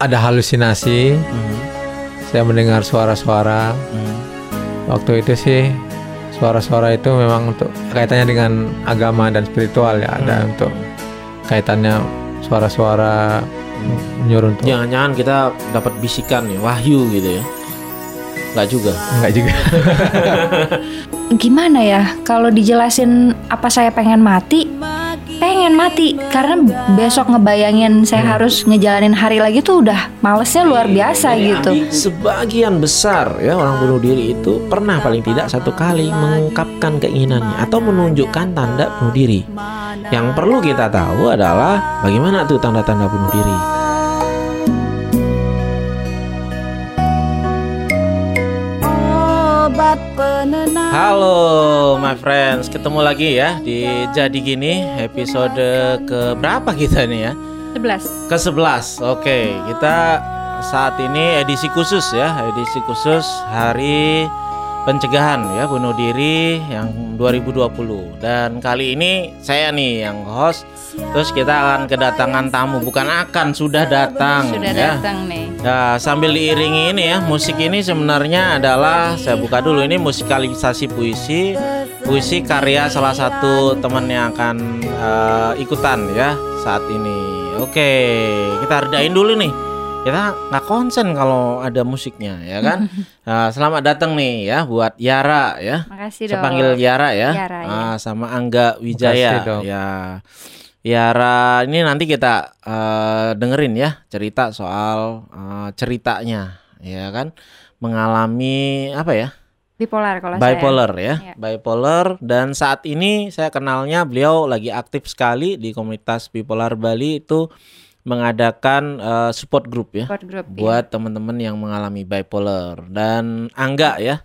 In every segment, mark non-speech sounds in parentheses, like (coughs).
ada halusinasi. Mhm. Saya mendengar suara-suara. Mhm. Waktu itu sih suara-suara itu memang untuk kaitannya dengan agama dan spiritual ya. Ada Hmm. untuk kaitannya suara-suara menyuruh untuk Jangan-jangan kita dapat bisikan ya, wahyu gitu ya. Enggak juga. enggak juga. (laughs) Gimana ya kalau dijelasin apa saya pengen mati? Pengen mati karena besok ngebayangin saya harus ngejalanin hari lagi tuh udah malesnya luar biasa Jadi, gitu. Sebagian besar ya orang bunuh diri itu pernah paling tidak satu kali mengungkapkan keinginannya atau menunjukkan tanda bunuh diri. Yang perlu kita tahu adalah bagaimana tuh tanda-tanda bunuh diri. Halo my friends, ketemu lagi ya di Jadi Gini episode ke berapa kita nih ya? 11. Ke 11 Oke kita saat ini edisi khusus ya Edisi khusus hari pencegahan ya bunuh diri yang 2020 Dan kali ini saya nih yang host Terus kita akan kedatangan tamu Bukan akan sudah datang Sudah ya datang nih. Nah, sambil diiringi ini ya, musik ini sebenarnya adalah saya buka dulu ini musikalisasi puisi, puisi karya salah satu teman yang akan eh, ikutan ya saat ini. Oke, kita redain dulu nih. Kita nggak konsen kalau ada musiknya ya kan. (laughs) Nah, selamat datang nih ya buat Yara ya. Makasih Saya dong. panggil Yara ya. Yara, ya. Ah, sama Angga Wijaya ya. Yara ini nanti kita eh, dengerin ya cerita soal eh, ceritanya ya kan mengalami apa ya Bipolar kalau bipolar ya Iya. bipolar dan saat ini saya kenalnya beliau lagi aktif sekali di komunitas bipolar Bali itu mengadakan eh, support group ya. Support group. ya. buat teman-teman yang mengalami bipolar dan Angga ya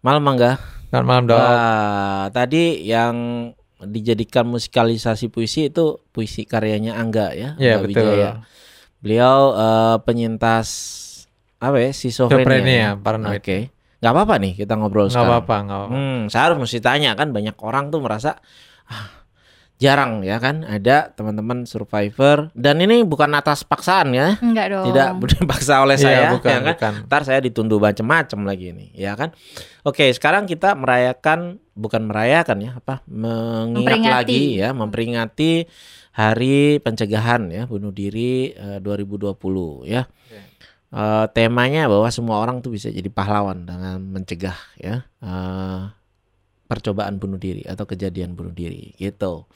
malam Angga Selamat malam dok. Wah, tadi yang dijadikan musikalisasi puisi itu puisi karyanya Angga ya. Iya Angga betul. Wijaya. Beliau eh, penyintas apa ya? Schizophrenia, ya? paranoid. Oke. Nggak apa-apa nih kita ngobrol Nggak sekarang. apa-apa, nggak apa-apa. Hmm, saya harus mesti tanya kan banyak orang tuh merasa ah, jarang ya kan ada teman-teman survivor dan ini bukan atas paksaan ya. Enggak dong. Tidak (laughs) dipaksa oleh Iya, saya bukan, ya kan. bukan. Ntar saya dituduh macem-macem lagi nih, ya kan? Oke, sekarang kita merayakan bukan merayakan ya, apa? Mengingat Memperingati. lagi ya, memperingati Hari Pencegahan ya bunuh diri eh, 2020 ya. Eh, temanya bahwa semua orang tuh bisa jadi pahlawan dengan mencegah ya eh, percobaan bunuh diri atau kejadian bunuh diri gitu.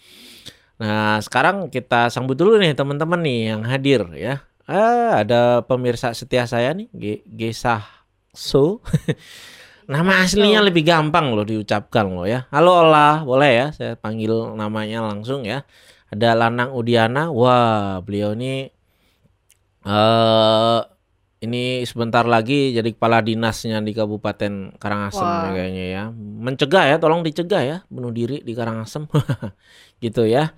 Nah, sekarang kita sambut dulu nih teman-teman nih yang hadir ya. Ah, ada pemirsa setia saya nih, Ge- Gesah So. (laughs) Nama aslinya lebih gampang loh diucapkan loh ya. Halo Ola, boleh ya saya panggil namanya langsung ya. Ada Lanang Udiana. Wah, beliau ini eh ini sebentar lagi jadi kepala dinasnya di Kabupaten Karangasem Wah. ya kayaknya ya. Mencegah ya, tolong dicegah ya bunuh diri di Karangasem. (laughs) gitu ya.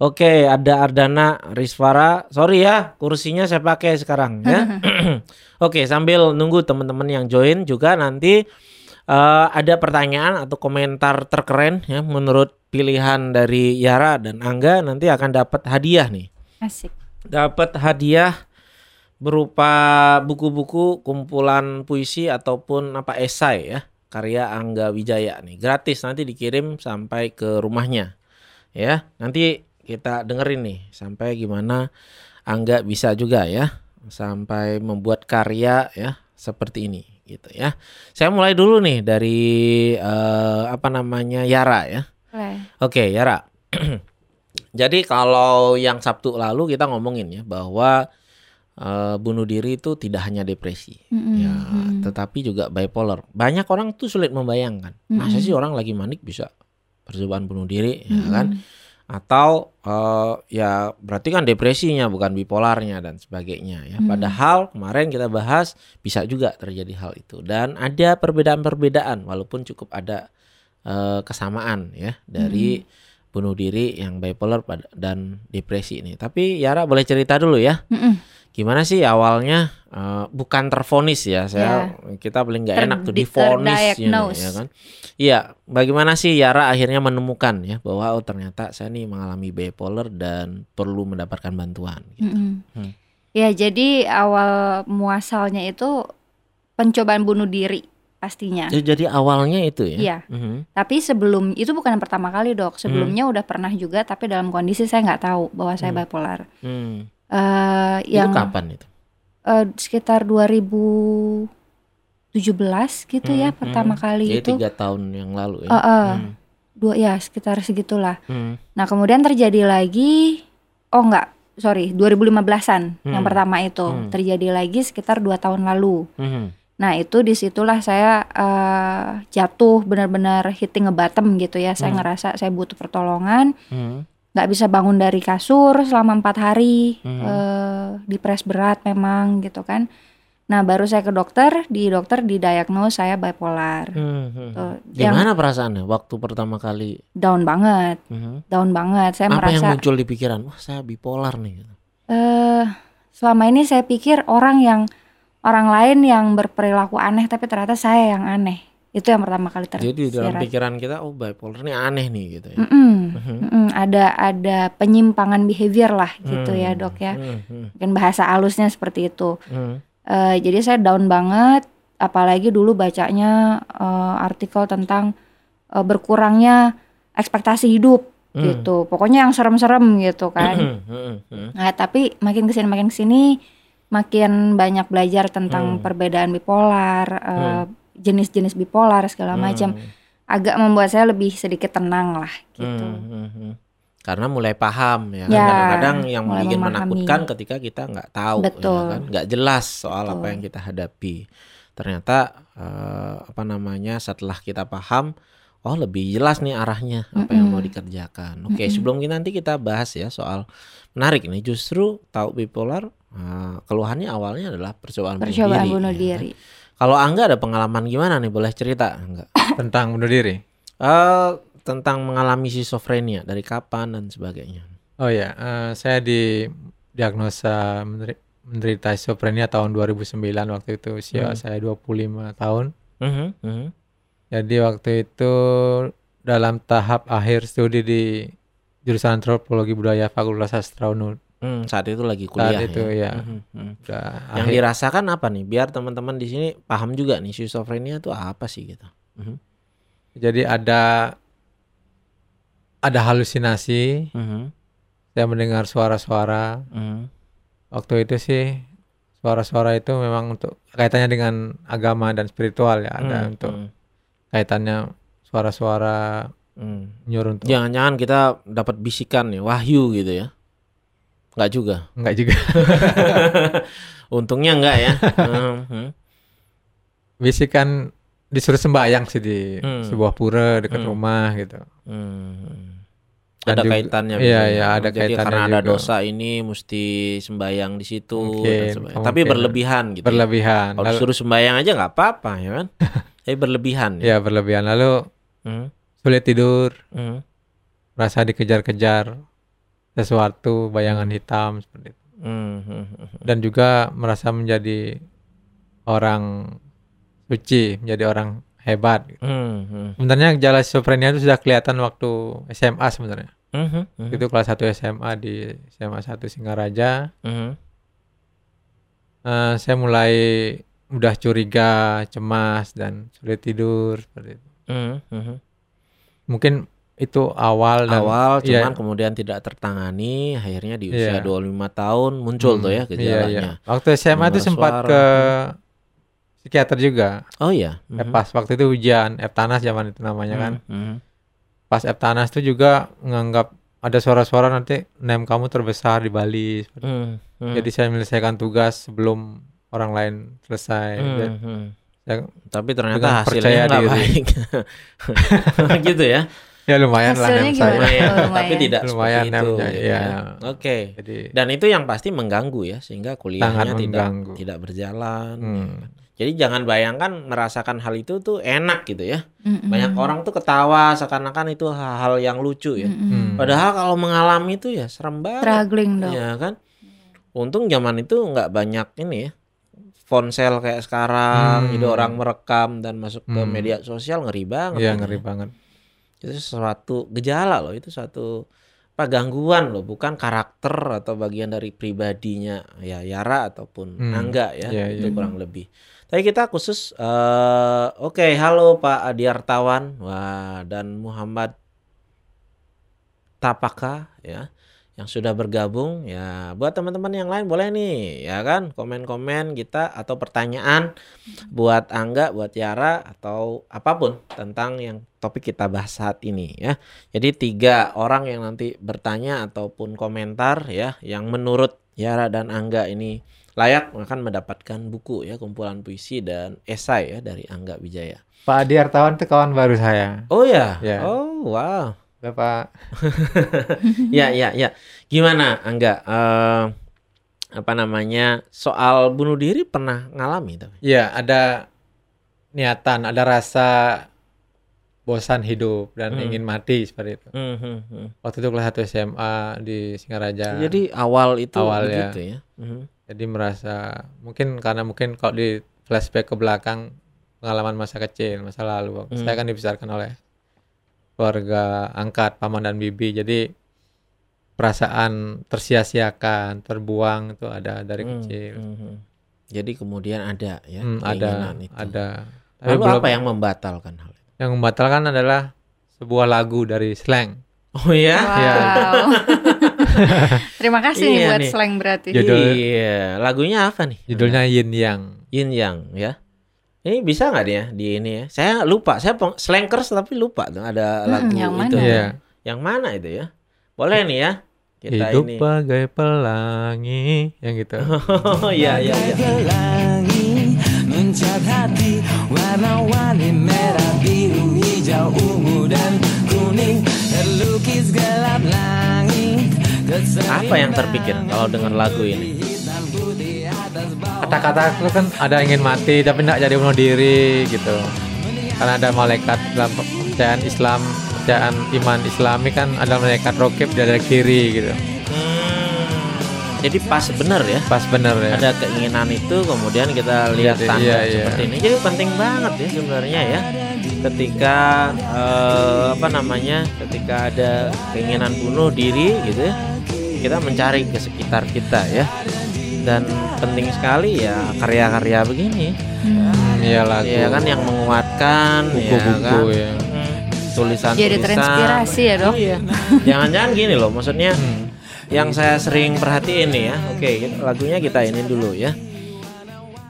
Oke, ada Ardana Risvara. Sorry ya, kursinya saya pakai sekarang ya. (laughs) Oke, sambil nunggu teman-teman yang join juga nanti eh, ada pertanyaan atau komentar terkeren ya menurut pilihan dari Yara dan Angga nanti akan dapat hadiah nih. Asik. Dapat hadiah berupa buku-buku kumpulan puisi ataupun apa esai ya karya Angga Wijaya nih gratis nanti dikirim sampai ke rumahnya ya nanti kita dengerin nih sampai gimana Angga bisa juga ya sampai membuat karya ya seperti ini gitu ya saya mulai dulu nih dari eh, apa namanya Yara ya. Oke, Yara. (clears throat) Jadi kalau yang Sabtu lalu kita ngomongin ya bahwa eh, bunuh diri itu tidak hanya depresi, Mm-mm. ya, Mm. tetapi juga bipolar. Banyak orang tuh sulit membayangkan, masa Mm-mm. sih orang lagi manik bisa percobaan bunuh diri, ya Mm-mm. kan? Atau eh, ya berarti kan depresinya bukan bipolarnya dan sebagainya ya. Mm. Padahal kemarin kita bahas bisa juga terjadi hal itu dan ada perbedaan-perbedaan walaupun cukup ada eh, kesamaan ya dari bunuh diri yang bipolar dan depresi ini. Tapi Yara boleh cerita dulu ya, Mm-mm. Gimana sih awalnya eh, bukan terfonis ya, saya kita paling nggak enak tuh difonis ya, ya kan? Iya, bagaimana sih Yara akhirnya menemukan ya bahwa oh ternyata saya nih mengalami bipolar dan perlu mendapatkan bantuan. Gitu. Mm-mm. Ya, jadi awal muasalnya itu pencobaan bunuh diri pastinya. Jadi, jadi awalnya itu ya. Iya. Mhm. Tapi sebelum itu bukan yang pertama kali dok. Sebelumnya Hmm. udah pernah juga, tapi dalam kondisi saya nggak tahu bahwa saya bipolar. Hmm. Eh, Itu yang kapan itu? eh, sekitar 2017 gitu ya Hmm, pertama hmm. kali Jadi itu. tiga tahun yang lalu ya. Eh, eh, Hmm. dua ya sekitar segitulah. Hmm. Nah kemudian terjadi lagi, oh enggak, sorry 2015an yang Hmm. pertama itu Hmm. terjadi lagi sekitar dua tahun lalu. Hmm. Nah itu di situlah saya eh, jatuh benar-benar hitting a bottom gitu ya. Saya Hmm. ngerasa saya butuh pertolongan, Hmm. Nggak bisa bangun dari kasur selama empat hari, Hmm. eh, dipres berat memang gitu kan. Nah baru saya ke dokter, di dokter didiagnos saya bipolar. Hmm. Hmm. Tuh, yang Gimana perasaannya waktu pertama kali? down banget, Hmm. down banget. Saya Apa yang merasa muncul di pikiran? Wah saya bipolar nih. gitu. eh selama ini saya pikir orang yang orang lain yang berperilaku aneh tapi ternyata saya yang aneh. Itu yang pertama kali tersirat. Jadi dalam pikiran kita, oh bipolar ini aneh nih gitu ya. Mm-mm, Mhm. mm-mm, ada ada penyimpangan behavior lah gitu ya Hmm. dok ya. Hmm. Mungkin bahasa halusnya seperti itu. Hmm. Eh, jadi saya down banget. Apalagi dulu bacanya eh, artikel tentang eh, berkurangnya ekspektasi hidup Hmm. gitu. Pokoknya yang serem-serem gitu kan. Nah, tapi makin ke sini makin ke sini makin banyak belajar tentang Hmm. perbedaan bipolar, eh, jenis-jenis bipolar segala macam. Hmm. Agak membuat saya lebih sedikit tenang lah gitu. Hmm, hmm, hmm. Karena mulai paham ya kan Ya, kadang-kadang yang mulai bikin memahami. menakutkan ketika kita nggak tahu Betul. ya kan nggak jelas soal apa Betul. yang kita hadapi. Ternyata eh, apa namanya setelah kita paham oh lebih jelas nih arahnya apa yang mau dikerjakan. Oke, Mm-mm. sebelum kita nanti kita bahas ya soal menarik nih justru tahu bipolar eh, keluhannya awalnya adalah percobaan, Percobaan bunuh bunuh diri. ya kan. diri. Kalau Angga ada pengalaman gimana nih boleh cerita enggak? (coughs) tentang bunuh diri. Eh tentang mengalami schizophrenia dari kapan dan sebagainya. Oh ya, eh, saya di diagnosa menderi- menderita schizophrenia tahun 2009 waktu itu usia Hmm. saya 25 tahun. Mhm, mhm. Jadi waktu itu dalam tahap akhir studi di jurusan antropologi budaya Fakultas Sastra. Hmm, saat itu lagi Saat kuliah itu ya, Mhm, mhm. udah Yang akhir. dirasakan apa nih? Biar teman-teman di sini paham juga nih schizophrenia itu apa sih gitu. Mhm, Jadi ada ada halusinasi, mhm, saya mendengar suara-suara. mhm. Waktu itu sih suara-suara itu memang untuk kaitannya dengan agama dan spiritual ya, ada Hmm, untuk hmm, kaitannya suara-suara hmm. nyuruh untuk Jangan-jangan kita dapat bisikan nih, wahyu gitu ya. Enggak juga. enggak juga. (laughs) Untungnya enggak ya. Mhm. (laughs) Bisikan disuruh sembahyang sih di Hmm. sebuah pura dekat Hmm. rumah gitu. Hmm. Dan Ada juga- kaitannya iya, iya, ada Jadi kaitannya karena ada juga. dosa ini mesti sembayang di situ dan Mungkin, sebagainya. Tapi berlebihan gitu. ya. Berlebihan. Kalau disuruh sembayang aja nggak apa-apa ya kan. (laughs) Tapi berlebihan ya. ya berlebihan. Lalu Hmm, sulit tidur, hmm, merasa dikejar-kejar sesuatu, bayangan hitam seperti itu. hmm, hmm, hmm. Dan juga merasa menjadi orang suci, menjadi orang hebat. gitu. Hmm, hmm. Sebenarnya gejala schizophrenia itu sudah kelihatan waktu SMA sebenarnya. Mhm, Itu kelas 1 SMA di SMA 1 Singaraja. Eh, saya mulai udah curiga, cemas dan sulit tidur seperti itu. Mhm. Mungkin itu awal dan Awal iya, cuman kemudian tidak tertangani, akhirnya di usia Iya. 25 tahun muncul hmm, tuh ya iya, gejalanya. iya. Waktu SMA itu Dengar sempat suara. ke psikiater juga. Oh iya. Eh, Pas waktu itu ujian Eptanas zaman itu namanya kan. Mhm, Pas Eptanas itu juga menganggap ada suara-suara nanti nem kamu terbesar di Bali. itu. mhm, mhm. Jadi saya menyelesaikan tugas sebelum orang lain selesai. Dan Mhm. saya- Tapi ternyata hasilnya nggak baik. (laughs) gitu ya. Ya lumayan lah Hasilnya nem gimana? saya. Lumayan, lumayan. tapi tidak Lumayan seperti itu. namanya, gitu iya. ya. Oke. Jadi Dan itu yang pasti mengganggu ya, sehingga kuliahnya tidak mengganggu. tidak berjalan. hmm, Jadi jangan bayangkan merasakan hal itu tuh enak gitu ya. Mm-mm. Banyak orang tuh ketawa seakan-akan itu hal-hal yang lucu ya. Mm-mm. hmm. Padahal kalau mengalami itu ya serem banget. struggling dok. Ya kan? Untung zaman itu nggak banyak ini ya. Ponsel kayak sekarang, Hmm. jadi orang merekam dan masuk ke Hmm. media sosial ngeri banget. Iya ini. ngeri banget. Itu suatu gejala loh, itu suatu apa gangguan loh, bukan karakter atau bagian dari pribadinya ya Yara ataupun Hmm, Angga ya, iya, itu iya. kurang lebih. Tapi kita khusus eh oke, halo Pak Adiartawan wah dan Muhammad Tapaka ya yang sudah bergabung ya buat teman-teman yang lain boleh nih ya kan? Komen-komen kita atau pertanyaan buat Angga buat Yara atau apa pun tentang yang topik kita bahas saat ini ya. Jadi tiga orang yang nanti bertanya ataupun komentar ya yang menurut Yara dan Angga ini layak akan mendapatkan buku ya kumpulan puisi dan esai ya dari Angga Wijaya. Pak Adi Artawan itu kawan baru saya. oh ya? Ya. oh wow Bapak (laughs) ya ya ya gimana Angga Eh, apa namanya soal bunuh diri pernah ngalami tapi ya ada niatan, ada rasa bosan hidup dan Hmm. ingin mati seperti itu. Hmm, hmm, hmm. Waktu itu kelas 1 SMA di Singaraja. jadi awal itu Awal, ya. begitu ya, Mhm. Jadi merasa mungkin karena mungkin kalau di flashback ke belakang pengalaman masa kecil, masa lalu. Hmm. Saya kan dibesarkan oleh keluarga angkat, paman dan bibi. Jadi perasaan tersia-siakan, terbuang itu ada dari Hmm, kecil. mhm. jadi kemudian ada ya Hmm, ada itu. ada. Tapi lalu belum- apa yang membatalkan hal itu yang membatalkan adalah sebuah lagu dari Slang. oh ya Iya. Wow. (laughs) Terima kasih nih Iya buat nih. slang berarti. Judul- iya lagunya apa nih Judulnya Yin Yang. Yin Yang ya ini bisa nggak dia di ini ya? Saya lupa saya peng- slankers tapi lupa tuh ada Hmm, lagu yang itu. mana? Iya. yang mana itu ya? Boleh nih ya kita Hidup ini. bagai pelangi yang gitu. (laughs) oh iya iya iya. Pelangi mencat hati warna-warni merah biru hijau ungu dan kuning. Terlukis gelap langit apa yang terpikir kalau dengar lagu ini Kata-kata itu kan ada ingin mati tapi tidak jadi bunuh diri gitu. Karena ada malaikat dalam kepercayaan Islam, kepercayaan iman Islami kan ada malaikat rokib di dari kiri gitu. Hmm, jadi pas bener ya Pas bener ya. ada keinginan itu kemudian kita lihat Iya, tanda iya, iya. seperti ini jadi penting banget ya sebenarnya ya ketika eh, apa namanya ketika ada keinginan bunuh diri gitu ya kita mencari ke sekitar kita ya dan penting sekali ya karya-karya begini Hmm, iya lagu. ya kan yang menguatkan ya buku-buku kan ya. tulisan Jadi terinspirasi ya dok. iya jangan-jangan gini loh maksudnya Hmm. yang saya sering perhatiin nih ya. Oke, lagunya kita ini dulu ya.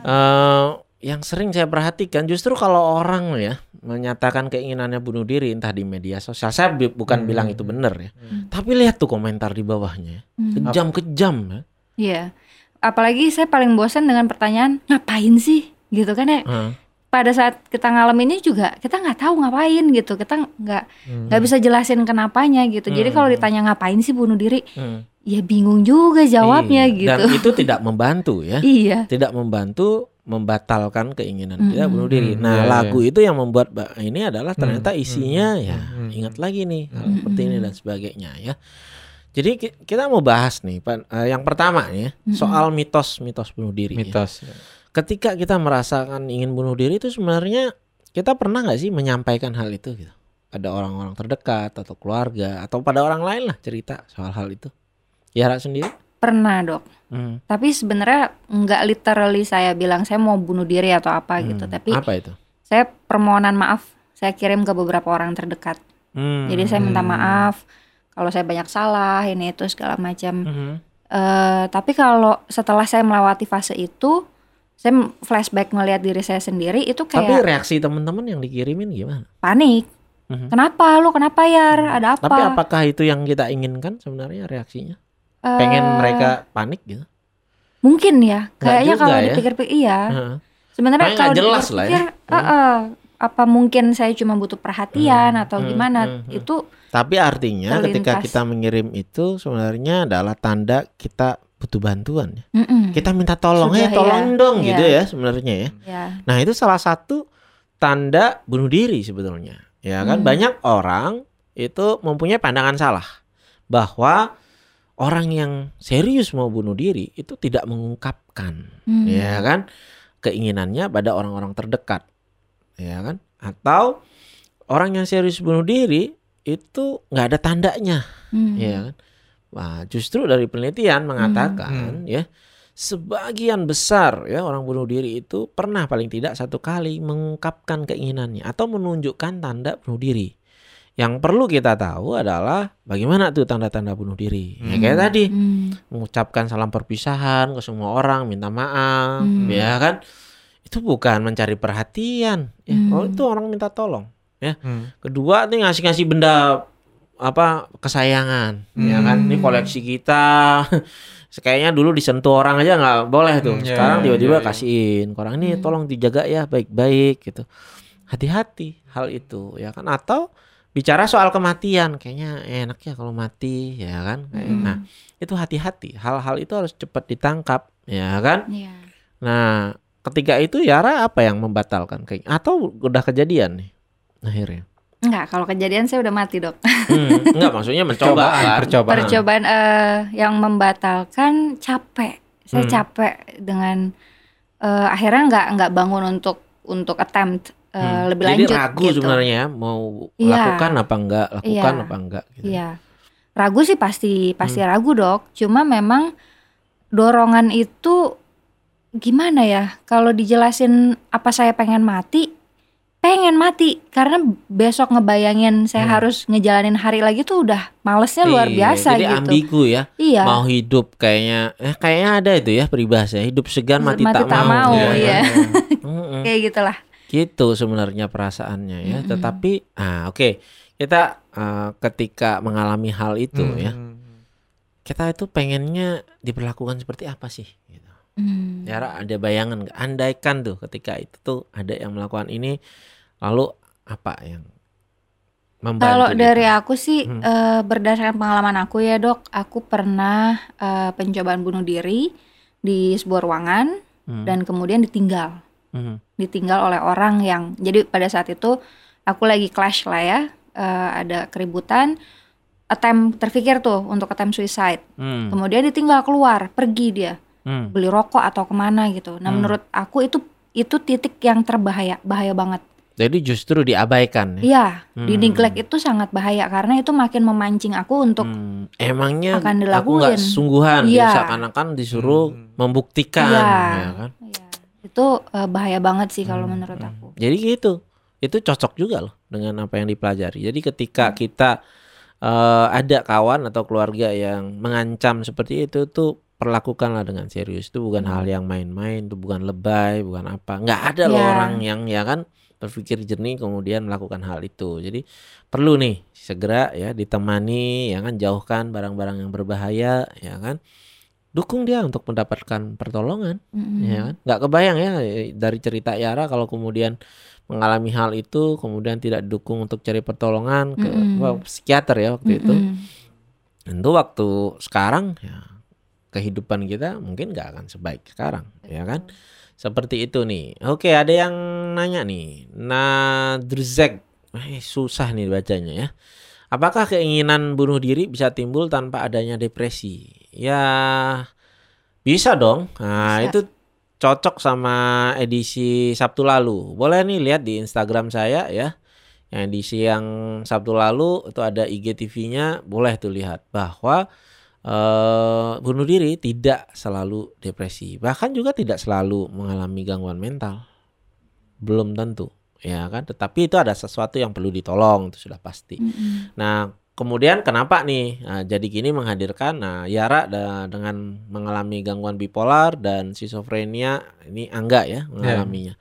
Eh, yang sering saya perhatikan justru kalau orang ya menyatakan keinginannya bunuh diri entah di media sosial. Saya bi- bukan Hmm. bilang itu benar ya. Tapi lihat tuh komentar di bawahnya. Hmm. Kejam-kejam ya. Iya. Apalagi saya paling bosan dengan pertanyaan ngapain sih gitu kan ya. Heeh. Pada saat kita ngalaminnya juga kita nggak tahu ngapain gitu. Kita nggak Hmm. nggak bisa jelasin kenapanya gitu. Jadi Hmm. kalau ditanya ngapain sih bunuh diri, Hmm. ya bingung juga jawabnya Iya. gitu. Dan itu tidak membantu ya. iya. Tidak membantu membatalkan keinginan kita Mm-mm. bunuh diri. Hmm, Nah, iya, lagu itu yang membuat ini adalah ternyata Hmm, isinya hmm, ya hmm, ingat lagi nih hal Hmm. seperti ini dan sebagainya ya. Jadi ki- kita mau bahas nih Pak, eh, yang pertama nih ya, soal mitos-mitos bunuh diri. ya. Mitos. Ketika kita merasakan ingin bunuh diri itu sebenarnya kita pernah nggak sih menyampaikan hal itu gitu? Ada orang-orang terdekat atau keluarga atau pada orang lain lah cerita soal hal itu. Yara sendiri? Pernah dok. Hmm. Tapi sebenarnya nggak literally saya bilang saya mau bunuh diri atau apa gitu. Hmm. Tapi apa itu? saya permohonan maaf saya kirim ke beberapa orang terdekat. Hmm. Jadi saya minta Hmm. Kalau saya banyak salah ini itu segala macam. Mhm. Eh, tapi kalau setelah saya melewati fase itu, saya flashback ngelihat diri saya sendiri itu Tapi kayak reaksi teman-teman yang dikirimin gimana? panik. Mhm. Kenapa lu? Kenapa ya? Ada apa? Tapi apakah itu yang kita inginkan sebenarnya reaksinya? Eh, Pengen mereka panik gitu? mungkin ya. Kayaknya kalau ya. dipikir-pikir iya. Heeh. Sebenarnya Makanya kalau jelas lah ya. eh, eh, apa mungkin saya cuma butuh perhatian Hmm, atau hmm, gimana? hmm, hmm. Itu Tapi artinya ketika Terlintas. kita mengirim itu sebenarnya adalah tanda kita butuh bantuan. ya. mm-mm, Kita minta tolong, Sudah, eh tolong ya. dong Iya. gitu ya sebenarnya ya. ya. Nah itu salah satu tanda bunuh diri sebetulnya. Ya kan Hmm. banyak orang itu mempunyai pandangan salah bahwa orang yang serius mau bunuh diri itu tidak mengungkapkan Hmm. ya kan keinginannya pada orang-orang terdekat ya kan atau orang yang serius bunuh diri itu nggak ada tandanya, Hmm. ya kan? Nah, justru dari penelitian mengatakan Hmm. ya sebagian besar ya orang bunuh diri itu pernah paling tidak satu kali mengungkapkan keinginannya atau menunjukkan tanda bunuh diri. Yang perlu kita tahu adalah bagaimana tuh tanda-tanda bunuh diri. Ya kayak tadi Hmm. mengucapkan salam perpisahan ke semua orang, minta maaf, Hmm. ya kan? Itu bukan mencari perhatian. Ya, Hmm. Oh, itu orang minta tolong. Ya. Hmm. Kedua nih ngasih-ngasih benda apa kesayangan, ya kan? Ini koleksi kita. (laughs) Kayaknya dulu disentuh orang aja nggak boleh tuh. Hmm, iya, Sekarang iya, tiba-tiba iya, iya. kasihin. Orang ini tolong dijaga ya baik-baik gitu. Hati-hati hal itu, ya kan? Atau bicara soal kematian, kayaknya enak ya kalau mati, ya kan? Hmm. Nah, itu hati-hati. Hal-hal itu harus cepat ditangkap, ya kan? Iya. Nah, ketika itu Yara apa yang membatalkan kayak atau udah kejadian nih akhirnya? Enggak, kalau kejadian saya udah mati, Dok. Hmm, enggak maksudnya mencoba Percobaan, kan? percobaan. Percobaan eh, yang membatalkan capek. Saya Hmm. capek dengan eh, akhirnya nggak nggak bangun untuk untuk attempt eh, Hmm. lebih Jadi lanjut ragu gitu. sebenarnya ya, mau Iya. lakukan apa enggak, lakukan Iya. apa enggak gitu. Iya. Ragu sih pasti pasti Hmm. ragu, Dok. Cuma memang dorongan itu gimana ya? Kalau dijelasin apa saya pengen mati, pengen mati karena besok ngebayangin saya Hmm. harus ngejalanin hari lagi tuh udah malesnya luar Iya, biasa Jadi gitu. ambigu ya. Iya. Mau hidup kayaknya eh kayaknya ada itu ya peribahasa hidup segan mati, Mati tak, tak mau. mau, ya. iya. (laughs) Mm-mm. Kayak gitulah. gitu sebenarnya perasaannya ya. Mm-mm. Tetapi ah oke, kita eh, ketika mengalami hal itu Hmm. ya, kita itu pengennya diperlakukan seperti apa sih. Hmm. Yara ada bayangan nggak? Andaikan tuh ketika itu tuh ada yang melakukan ini, lalu apa yang membantu? Kalau kita? dari aku sih Hmm. eh, berdasarkan pengalaman aku ya dok, aku pernah eh, pencobaan bunuh diri di sebuah ruangan Hmm, dan kemudian ditinggal, hmm, ditinggal oleh orang yang jadi pada saat itu aku lagi clash lah ya, eh, ada keributan, attempt terpikir tuh untuk attempt suicide, hmm, kemudian ditinggal keluar, pergi dia hmm. beli rokok atau ke mana gitu. Nah Hmm. menurut aku itu itu titik yang terbahaya, bahaya banget. Jadi justru diabaikan ya. Iya, di Hmm. neglect itu sangat bahaya karena itu makin memancing aku untuk Hmm, Emangnya akan aku nggak sungguhan, Iya. ya, seakan-akan disuruh Hmm. membuktikan, Iya. ya kan? Iya, itu eh, bahaya banget sih kalau Hmm, menurut hmm. aku. Jadi gitu, itu cocok juga loh dengan apa yang dipelajari. Jadi ketika kita eh, ada kawan atau keluarga yang mengancam seperti itu tuh perlakukanlah dengan serius. Itu bukan hal yang main-main, itu bukan lebay, bukan apa. Nggak ada loh Iya. orang yang ya kan berpikir jernih kemudian melakukan hal itu. Jadi perlu nih segera ya ditemani ya kan jauhkan barang-barang yang berbahaya ya kan. Dukung dia untuk mendapatkan pertolongan Mm-mm. ya kan nggak kebayang ya dari cerita Yara kalau kemudian mengalami hal itu kemudian tidak didukung untuk cari pertolongan ke wah, psikiater ya waktu itu Mm-mm. tentu waktu sekarang ya kehidupan kita mungkin nggak akan sebaik sekarang ya kan? Seperti itu nih. Oke ada yang nanya nih. Nadrzek. Eh, susah nih bacanya ya. Apakah keinginan bunuh diri bisa timbul tanpa adanya depresi? Ya bisa dong. Nah Bisa. itu cocok sama edisi Sabtu lalu. Boleh nih lihat di Instagram saya ya. Yang edisi yang Sabtu lalu itu ada IGTV-nya boleh tuh lihat bahwa eh bunuh diri tidak selalu depresi bahkan juga tidak selalu mengalami gangguan mental belum tentu ya kan tetapi itu ada sesuatu yang perlu ditolong itu sudah pasti. Nah, kemudian kenapa nih? Nah, jadi gini menghadirkan nah Yara da- dengan mengalami gangguan bipolar dan schizophrenia ini Angga ya mengalaminya.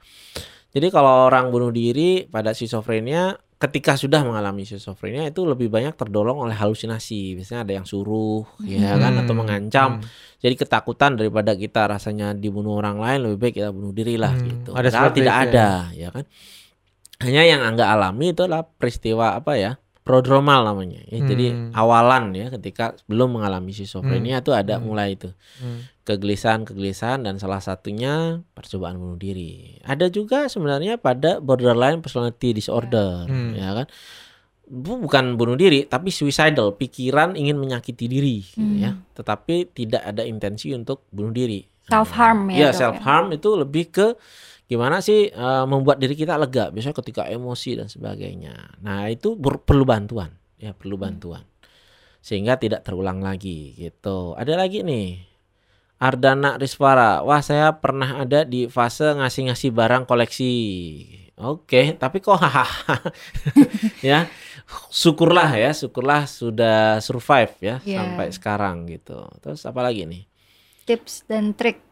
Jadi kalau orang bunuh diri pada schizophrenia ketika sudah mengalami schizophrenia itu lebih banyak terdolong oleh halusinasi. Biasanya ada yang suruh ya kan atau Hmm, mengancam. hmm. Jadi ketakutan daripada kita rasanya dibunuh orang lain lebih baik kita bunuh diri lah Hmm, gitu. ada Padahal tidak itu ya. ada ya kan. Hanya yang Angga alami itu adalah peristiwa apa ya? Prodromal namanya. Ya, Jadi Hmm. awalan ya ketika belum mengalami schizophrenia itu ada Hmm. mulai itu Hmm. kegelisahan-kegelisahan dan salah satunya percobaan bunuh diri. Ada juga sebenarnya pada borderline personality disorder Hmm. ya kan. Bu- Bukan bunuh diri tapi suicidal, pikiran ingin menyakiti diri gitu Hmm. ya. Tetapi tidak ada intensi untuk bunuh diri. Self harm Iya, ya. dok, self harm itu lebih ke gimana sih eh, membuat diri kita lega, biasanya ketika emosi dan sebagainya. Nah, itu perlu bantuan ya perlu bantuan sehingga tidak terulang lagi gitu. Ada lagi nih Ardana Riswara, wah saya pernah ada di fase ngasih-ngasih barang koleksi. Oke, tapi kok hahaha (laughs) ya syukurlah ya, syukurlah sudah survive ya Iya. sampai sekarang gitu. Terus apa lagi nih? Tips dan trik.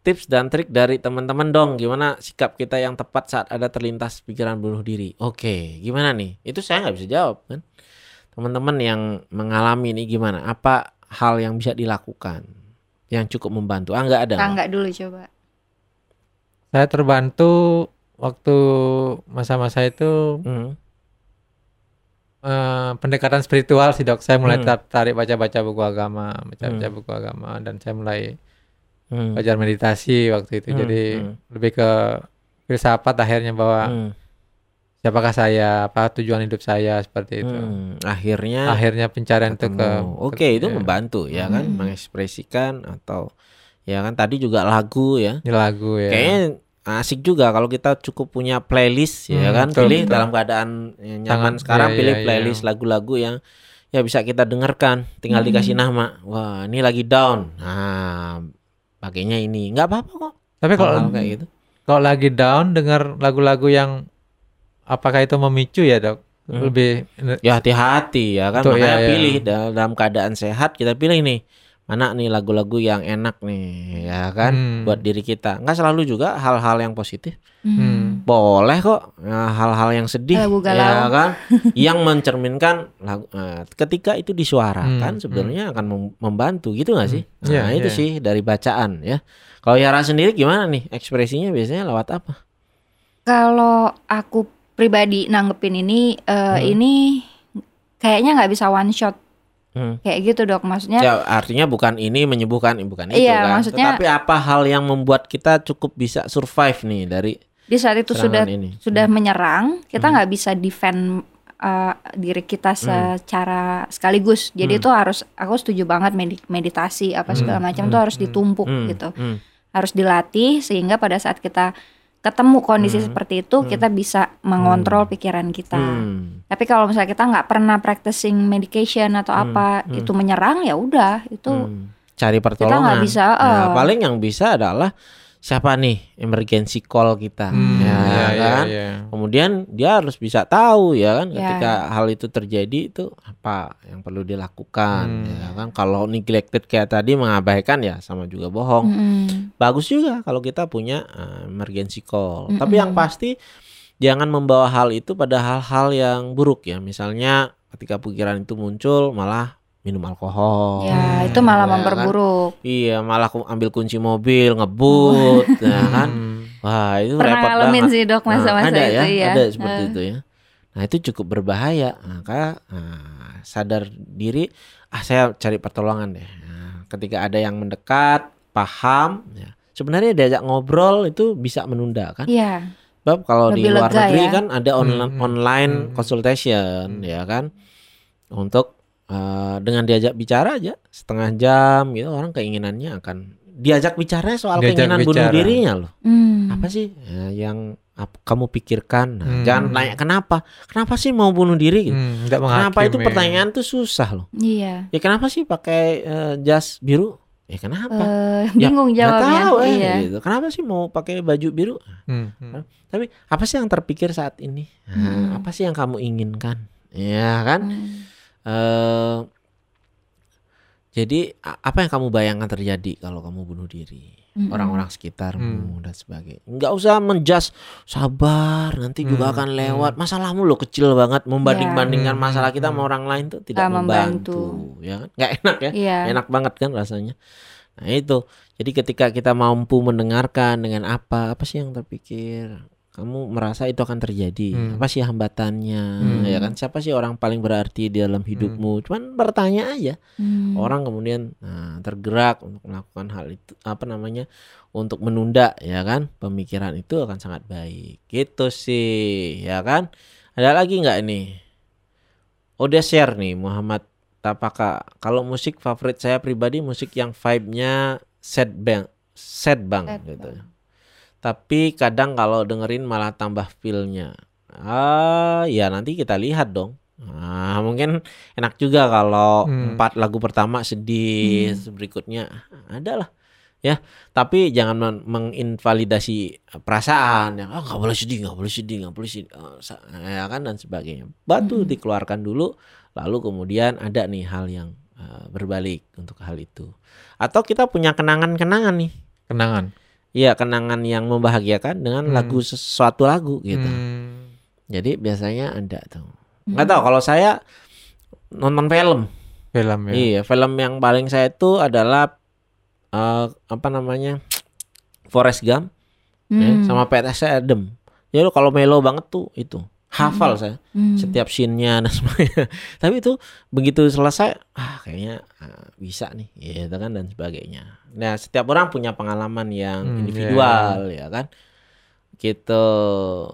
Tips dan trik dari teman-teman dong, gimana sikap kita yang tepat saat ada terlintas pikiran bunuh diri? Oke, gimana nih? Itu saya nggak bisa jawab kan. Teman-teman yang mengalami ini gimana? Apa hal yang bisa dilakukan yang cukup membantu? Ah nggak ada. nggak? Dulu coba. Saya terbantu waktu masa-masa itu Hmm. eh, pendekatan spiritual sih dok. Saya mulai Hmm. tertarik baca-baca buku agama, baca-baca Hmm. buku agama dan saya mulai Hmm. belajar meditasi waktu itu. Hmm, Jadi hmm. lebih ke filsafat akhirnya bahwa Hmm. siapakah saya, apa tujuan hidup saya seperti itu. Hmm. Akhirnya Akhirnya pencarian itu ke ketemu. Oke, itu ya, membantu ya kan, Hmm. mengekspresikan atau ya kan tadi juga lagu ya. ini lagu ya. Kayaknya asik juga kalau kita cukup punya playlist ya Hmm, kan, betul, pilih betul. dalam keadaan ya, nyaman Sangat- sekarang iya, pilih iya, iya. playlist lagu-lagu yang ya bisa kita dengarkan, tinggal Hmm. dikasih nama. Wah, ini lagi down. Nah, pakainya ini. nggak apa-apa kok. Tapi kalau kayak gitu. kalau lagi down dengar lagu-lagu yang apakah itu memicu ya dok? Hmm. Lebih Ya hati-hati ya kan, Betul, makanya iya, iya. pilih dal- dalam keadaan sehat kita pilih nih mana nih lagu-lagu yang enak nih ya kan Hmm. buat diri kita. Nggak selalu juga hal-hal yang positif. Hmm. Boleh kok ya, hal-hal yang sedih Lagu galau. ya kan yang mencerminkan lagu eh, ketika itu disuarakan Hmm, sebenarnya akan mem- membantu gitu nggak sih? Hmm. Iya, Nah, itu iya. sih dari bacaan ya. Kalau Yara sendiri gimana nih ekspresinya biasanya lewat apa? Kalau aku pribadi nanggepin ini, eh, Hmm. ini kayaknya nggak bisa one shot Hmm. kayak gitu dok. Maksudnya Ya artinya bukan ini menyembuhkan bukan itu Iya, kan. maksudnya- Tetapi apa hal yang membuat kita cukup bisa survive nih dari di saat itu sudah ini? sudah menyerang, kita Hmm. nggak bisa defend uh, diri kita secara sekaligus. Jadi Hmm. itu harus aku setuju banget medi- meditasi apa segala Hmm. macam Hmm. itu harus Hmm. ditumpuk Hmm, gitu. hmm, Harus dilatih sehingga pada saat kita ketemu kondisi Hmm. seperti itu Hmm. kita bisa mengontrol pikiran kita. hmm. Tapi kalau misalnya kita nggak pernah practicing medication atau Hmm. apa Hmm. itu menyerang ya udah itu Hmm. cari pertolongan. nggak bisa, Nah, eh. paling yang bisa adalah siapa nih emergency call kita, Hmm, ya iya, iya, kan? iya. Kemudian dia harus bisa tahu ya kan Ya. ketika hal itu terjadi itu apa yang perlu dilakukan Hmm. ya kan. Kalau neglected kayak tadi mengabaikan ya sama juga bohong. Mm-mm. Bagus juga kalau kita punya uh, emergency call. Mm-mm. Tapi yang pasti jangan membawa hal itu pada hal-hal yang buruk ya. Misalnya ketika pikiran itu muncul malah minum alkohol. ya itu malah ya kan? memperburuk. Iya, malah ku- ambil kunci mobil, ngebut, (laughs) ya kan? Wah, itu Pernah repot ngalamin banget. sih dok masa-masa Nah, ada itu ya, ya. ada seperti Eh. itu ya. Nah, itu cukup berbahaya. Maka nah, sadar diri, ah saya cari pertolongan deh. Nah, ketika ada yang mendekat, paham, ya. Sebenarnya diajak ngobrol itu bisa menunda kan? Iya. Sebab kalau di Lebih luar lega negeri ya. kan ada online Hmm, hmm, online hmm. consultation Hmm. ya kan. Untuk eh, dengan diajak bicara aja setengah jam gitu orang keinginannya akan diajak bicara soal Diajak keinginan bunuh bicara. dirinya loh. Hmm. Apa sih ya, yang ap- kamu pikirkan? Nah, Hmm. Jangan nanya kenapa. Kenapa sih mau bunuh diri gitu? Hmm, Kenapa itu menghakimi. pertanyaan tuh susah loh. Iya. Ya kenapa sih pakai eh, jas biru? Ya kenapa? Ya, bingung Nggak jawabnya. tahu eh, iya. gitu. Kenapa sih mau pakai baju biru? Hmm, hmm. Tapi apa sih yang terpikir saat ini? Nah, Hmm. Apa sih yang kamu inginkan? Ya kan? Hmm. Eh jadi apa yang kamu bayangkan terjadi kalau kamu bunuh diri? Mm-mm. Orang-orang sekitarmu Hmm. dan sebagainya. Nggak usah menjas sabar, nanti juga Hmm, akan lewat. Masalahmu lo kecil banget membanding-bandingkan Ya. masalah kita Hmm, sama orang lain tuh tidak Nggak membantu. membantu. ya kan? Nggak enak ya? Iya. Enak banget kan rasanya. Nah, itu. Jadi ketika kita mampu mendengarkan dengan apa, apa sih yang terpikir? Kamu merasa itu akan terjadi. Hmm. Apa sih hambatannya? Hmm. Ya kan? Siapa sih orang paling berarti di dalam hidupmu? Cuman bertanya aja. Hmm. Orang kemudian nah, tergerak untuk melakukan hal itu apa namanya? Untuk menunda ya kan? Pemikiran itu akan sangat baik. Gitu sih, ya kan? Ada lagi nggak ini? Udah share nih Muhammad Tapaka. Kalau musik favorit saya pribadi musik yang vibe-nya sad bang, sad bang Sad gitu. bang. Tapi kadang kalau dengerin malah tambah feel-nya. Ah, ya nanti kita lihat dong. Nah, mungkin enak juga kalau Hmm. empat lagu pertama sedih, terus berikutnya ada lah. Ya, tapi jangan men- menginvalidasi perasaan yang ah nggak boleh sedih, nggak boleh sedih, nggak boleh sedih, Oh, ya kan dan sebagainya. Batu dikeluarkan dulu, lalu kemudian ada nih hal yang eh, berbalik untuk hal itu. Atau kita punya kenangan-kenangan nih. Kenangan. Iya, kenangan yang membahagiakan dengan Hmm. lagu sesuatu lagu gitu. Hmm. Jadi biasanya ada tuh. Nggak tahu kalau saya nonton film. Film ya. Iya, film yang paling saya itu adalah eh, apa namanya? Forrest Gump ya, Hmm. sama PTS Adam. Jadi kalau melo banget tuh itu. Hafal saya Hmm. setiap scene-nya dan sebagainya. (laughs) Tapi itu begitu selesai, ah kayaknya ah, bisa nih, gitu kan dan sebagainya. Nah, setiap orang punya pengalaman yang Hmm, individual ya kan. Gitu.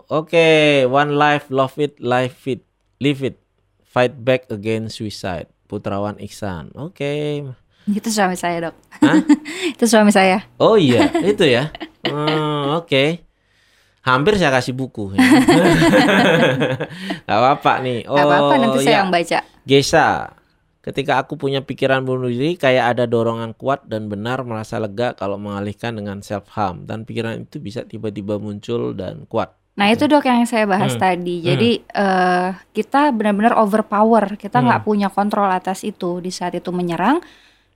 Oke, one life, love it, live it, live it, fight back against suicide. Putrawan Iksan. Oke. Itu suami saya, Dok. Hah? (laughs) itu suami saya. Oh iya, itu ya. Hmm, (laughs) Oke. Hampir saya kasih buku. (laughs) Ya. Gak apa-apa nih. Oh, Gak apa-apa nanti saya iya. yang baca. Gesa, ketika aku punya pikiran bunuh diri, kayak ada dorongan kuat dan benar merasa lega kalau mengalihkan dengan self harm dan pikiran itu bisa tiba-tiba muncul dan kuat. Nah itu dok yang saya bahas Hmm. tadi. Jadi eh, kita benar-benar overpower. Kita Hmm. nggak punya kontrol atas itu di saat itu menyerang.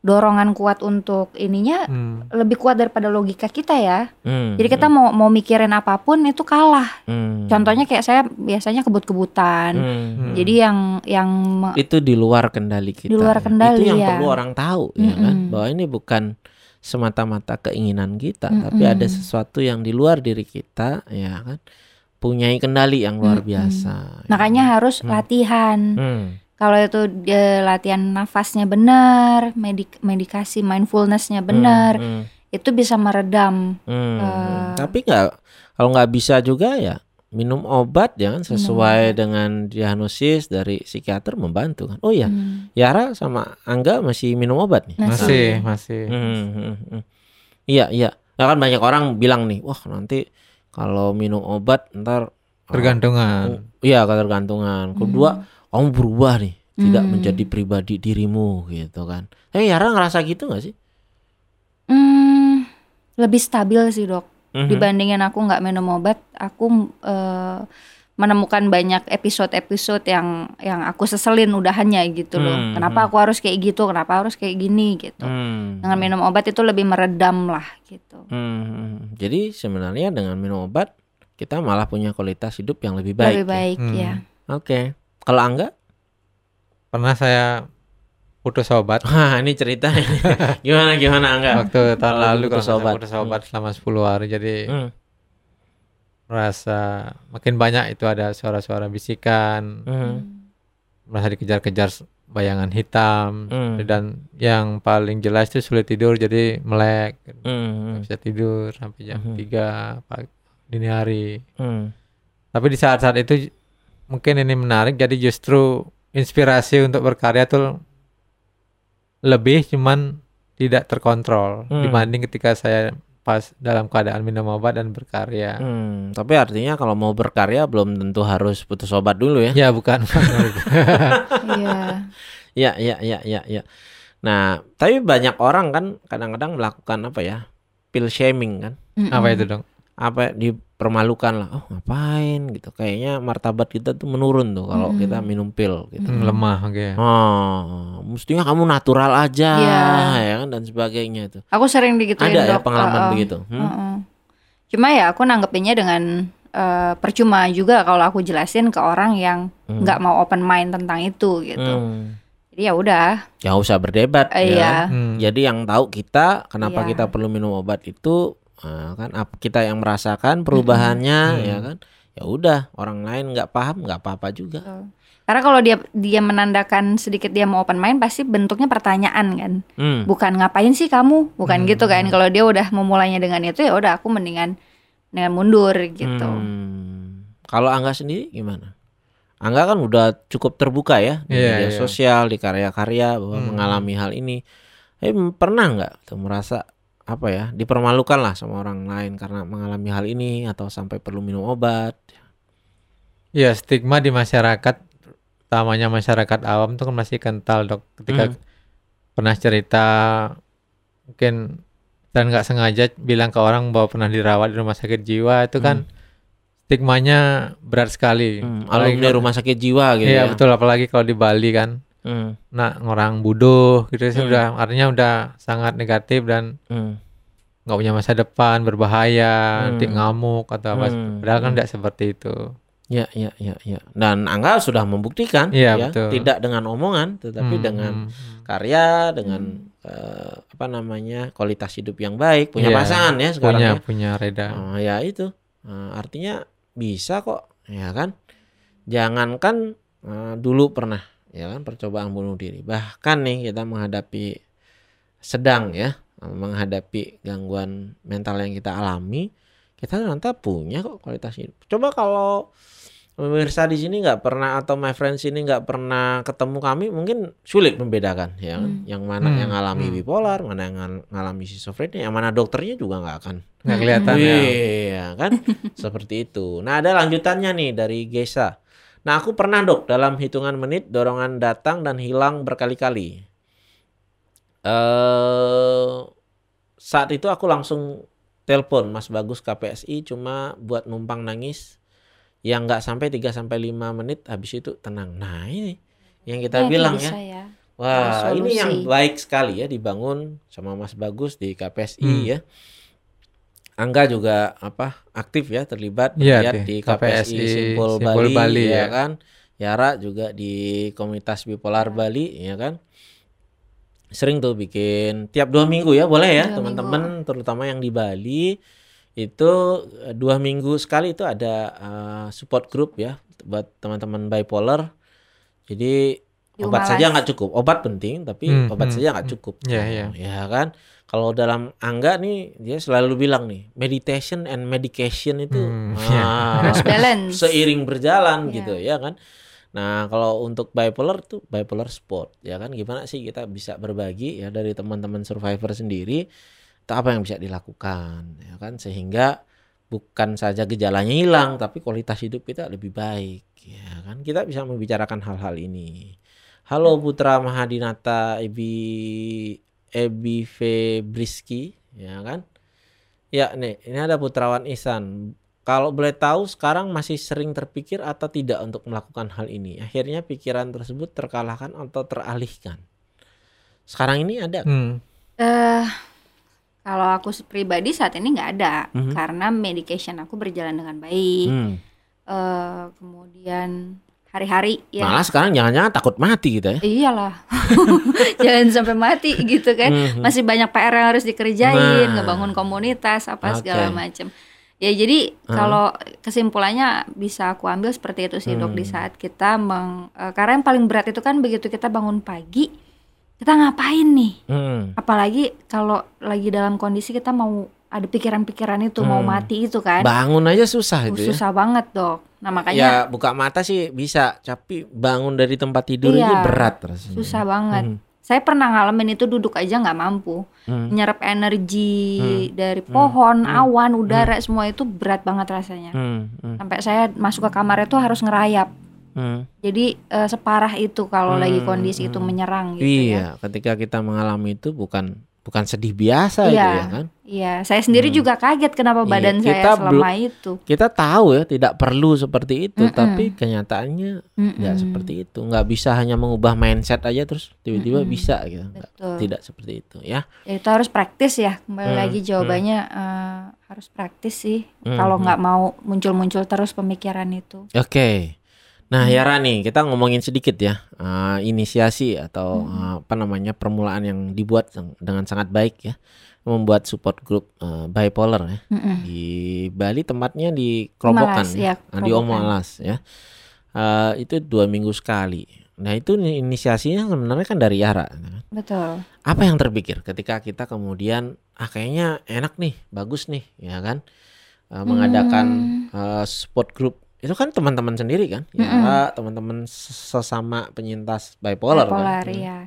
Dorongan kuat untuk ininya Hmm. lebih kuat daripada logika kita ya. Hmm, Jadi kita mau mau mikirin apa pun itu kalah. hmm, Contohnya kayak saya biasanya kebut-kebutan. hmm, Hmm. Jadi yang yang itu di luar kendali kita. Di luar ya. kendali, Itu yang ya. perlu orang tahu ya kan, Mm-mm. bahwa ini bukan semata-mata keinginan kita, tapi Mm-mm. ada sesuatu yang di luar diri kita, ya kan, punyai kendali yang luar Mm-mm. biasa. ya. makanya harus Hmm. latihan. Hmm, Kalau itu dia latihan nafasnya benar, medik medikasi mindfulnessnya benar, hmm, hmm. itu bisa meredam. Hmm, Eh. tapi nggak kalau nggak bisa juga ya minum obat ya kan sesuai obat. dengan diagnosis dari psikiater membantu kan. Oh iya, Hmm. Yara sama Angga masih minum obat nih. Masih, masih. Hmm, hmm, hmm. Iya iya. Nah, kan banyak orang bilang nih, wah nanti kalau minum obat ntar uh, Tergantungan. Iya ketergantungan. Kedua kamu berubah nih, tidak Hmm. menjadi pribadi dirimu gitu kan. Eh Yara ngerasa gitu nggak sih? Hmm, lebih stabil sih dok. Mhm. Dibandingin aku nggak minum obat, aku eh, menemukan banyak episode-episode yang yang aku seselin udahannya gitu loh. Hmm, Kenapa aku harus kayak gitu? Kenapa harus kayak gini gitu? Hmm. Dengan minum obat itu lebih meredam lah gitu. Hmm, Jadi sebenarnya dengan minum obat kita malah punya kualitas hidup yang lebih baik. lebih baik Hmm. ya. Oke. Kalau Angga? Pernah saya putus obat (laughs) Wah, ini cerita ini. (laughs) gimana gimana Angga? waktu tahun lalu putus kalau obat. obat. putus obat selama 10 hari jadi Hmm. merasa makin banyak itu ada suara-suara bisikan, Hmm. merasa dikejar-kejar bayangan hitam Hmm. dan yang paling jelas itu sulit tidur jadi melek, Hmm. bisa tidur sampai jam Mhm. 3 pagi dini hari. Hmm. Tapi di saat-saat itu mungkin ini menarik jadi justru inspirasi untuk berkarya tuh lebih cuman tidak terkontrol Hmm. dibanding ketika saya pas dalam keadaan minum obat dan berkarya. Hmm, Tapi artinya kalau mau berkarya belum tentu harus putus obat dulu ya. Ya bukan. (laughs) Iya. Iya, iya, iya, iya, iya. Nah, tapi banyak orang kan kadang-kadang melakukan apa ya? Pill shaming kan. Mm-mm. Apa itu dong? Apa dipermalukan lah. Oh, ngapain gitu. Kayaknya martabat kita tuh menurun tuh kalau Mm-mm. kita minum pil gitu. Hmm, lemah oke. Oh, mestinya kamu natural aja Iya. ya kan dan sebagainya itu. Aku sering digituin Ada ya dok. pengalaman Uh-uh. begitu. Hmm? Uh-uh. Cuma ya aku nanggepinnya dengan eh, percuma juga kalau aku jelasin ke orang yang Hmm. nggak mau open mind tentang itu gitu. Hmm. Jadi ya udah. Ya usah berdebat Eh, ya. iya. Hmm. Jadi yang tahu kita kenapa Iya. kita perlu minum obat itu eh, kan kita yang merasakan perubahannya Hmm. ya kan. Ya udah, orang lain nggak paham nggak apa-apa juga. Karena kalau dia dia menandakan sedikit dia mau open mind pasti bentuknya pertanyaan kan. Hmm. Bukan ngapain sih kamu? Bukan Hmm. gitu kan. Kalau dia udah memulainya dengan itu ya udah aku mendingan dengan mundur gitu. Hmm. Kalau Angga sendiri gimana? Angga kan udah cukup terbuka ya di Iya, media iya. sosial, di karya-karya bahwa Hmm. mengalami hal ini. Eh pernah nggak tuh merasa apa ya dipermalukan lah sama orang lain karena mengalami hal ini atau sampai perlu minum obat? Ya stigma di masyarakat utamanya masyarakat awam tuh kan masih kental dok ketika Hmm. pernah cerita mungkin dan nggak sengaja bilang ke orang bahwa pernah dirawat di rumah sakit jiwa itu kan stigmanya berat sekali Hmm, alumni rumah sakit jiwa gitu iya ya. betul apalagi kalau di Bali kan Hmm, nah orang bodoh gitu sih Hmm. udah artinya udah sangat negatif dan hmm, nggak punya masa depan berbahaya nanti Hmm. ngamuk atau apa Hmm. padahal kan Hmm. tidak seperti itu Ya, ya, ya, ya. Dan Angga sudah membuktikan, Iya, ya, betul. tidak dengan omongan, tetapi Hmm, dengan hmm, karya, dengan eh, apa namanya kualitas hidup yang baik, punya Iya, pasangan ya sekarang punya ya. punya reda Oh, ya itu, Eh, artinya bisa kok, ya kan? Jangankan eh, dulu pernah, ya kan, percobaan bunuh diri. Bahkan nih kita menghadapi sedang ya, menghadapi gangguan mental yang kita alami, kita ternyata punya kok kualitas hidup. Coba kalau pemirsa di sini nggak pernah atau my friends ini nggak pernah ketemu kami, mungkin sulit membedakan, ya kan? Hmm. Yang mana Hmm, yang alami hmm. bipolar, mana yang ngal- ngalami schizofrenia, yang mana dokternya juga nggak akan nggak kelihatan ya Iya kan (laughs) seperti itu. Nah ada lanjutannya nih dari Gesa. Nah aku pernah dok dalam hitungan menit dorongan datang dan hilang berkali-kali. Eh saat itu aku langsung telepon Mas Bagus KPSI cuma buat numpang nangis yang nggak sampai 3 sampai 5 menit habis itu tenang. Nah ini yang kita Ya, bilang ya. ya. Wah, ini yang baik sekali ya dibangun sama Mas Bagus di KPSI Hmm. ya. Angga juga apa aktif ya terlibat Iya, lihat di di KPSI, KPSI Simpul, Simpul Bali, Bali, ya ya. kan. Yara juga di komunitas bipolar Bali ya kan. Sering tuh bikin tiap dua minggu ya boleh ya teman-teman terutama yang di Bali itu eh, dua minggu sekali itu ada eh, support group ya buat teman-teman bipolar. Jadi Di obat Umalas. saja nggak cukup. Obat penting tapi Hmm, obat hmm, saja nggak hmm. cukup. Iya, Oh, iya. Ya kan. Kalau dalam Angga nih dia selalu bilang nih meditation and medication itu Hmm, ah, iya. Harus balance. seiring berjalan Iya. gitu ya kan. Nah, kalau untuk bipolar tuh bipolar sport ya kan gimana sih kita bisa berbagi ya dari teman-teman survivor sendiri apa yang bisa dilakukan ya kan sehingga bukan saja gejalanya hilang tapi kualitas hidup kita lebih baik ya kan kita bisa membicarakan hal-hal ini. Halo Putra Mahadinata Ebi Ebi Febriski ya kan. Ya nih ini ada Putrawan Ihsan kalau boleh tahu sekarang masih sering terpikir atau tidak untuk melakukan hal ini. Akhirnya pikiran tersebut terkalahkan atau teralihkan. Sekarang ini ada. Hmm. Eh, kalau aku pribadi saat ini nggak ada Mhm. karena medication aku berjalan dengan baik. Hmm. Eh, kemudian hari-hari ya Malah sekarang jangan-jangan takut mati gitu ya. iyalah (laughs) jangan sampai mati gitu kan Mhm. masih banyak PR yang harus dikerjain Nah. ngebangun komunitas apa segala Oke. macam ya jadi Hmm. kalau kesimpulannya bisa aku ambil seperti itu sih dok di Hmm. saat kita meng eh, karena yang paling berat itu kan begitu kita bangun pagi kita ngapain nih Hmm. apalagi kalau lagi dalam kondisi kita mau ada pikiran-pikiran itu mau Hmm. mati itu kan Bangun aja susah itu ya. susah banget dok nah Ya makanya buka mata sih bisa, tapi bangun dari tempat tidur Iya, itu berat rasanya. susah banget Hmm. saya pernah ngalamin itu duduk aja nggak mampu Hmm. nyerap energi Hmm. dari pohon, Hmm. awan, udara semua itu berat banget rasanya. Hmm. Hmm. Sampai saya masuk ke kamar itu harus ngerayap. Hmm. Jadi eh, separah itu kalau lagi Hmm, kondisi itu hmm. menyerang gitu Iya, ya. ketika kita mengalami itu bukan bukan sedih biasa itu Iya. ya kan. Iya, saya sendiri Hmm. juga kaget kenapa Iya, badan kita saya selama itu. Kita tahu ya tidak perlu seperti itu, Mm-mm. tapi kenyataannya nggak Mm-mm. seperti itu nggak bisa hanya mengubah mindset aja terus tiba-tiba bisa gitu Nggak- Betul. tidak seperti itu ya Ya, itu harus praktis ya. Kembali Hmm, lagi jawabannya eh, harus praktis sih. Hmm, Kalau hmm. nggak mau muncul-muncul terus pemikiran itu. oke nah Hmm. Yara nih kita ngomongin sedikit ya eh, inisiasi atau Hmm. eh, apa namanya permulaan yang dibuat dengan sangat baik ya membuat support group eh, bipolar ya Mm-mm. di Bali tempatnya di Kerobokan ya, ya, Nah, di Kerobokan. Omalas ya Eh, itu dua minggu sekali nah itu inisiasinya sebenarnya kan dari Yara Betul. apa yang terpikir ketika kita kemudian ah kayaknya enak nih bagus nih ya kan Eh, mengadakan eh, support group itu kan teman-teman sendiri kan ya teman-teman sesama penyintas bipolar, bipolar kan ya.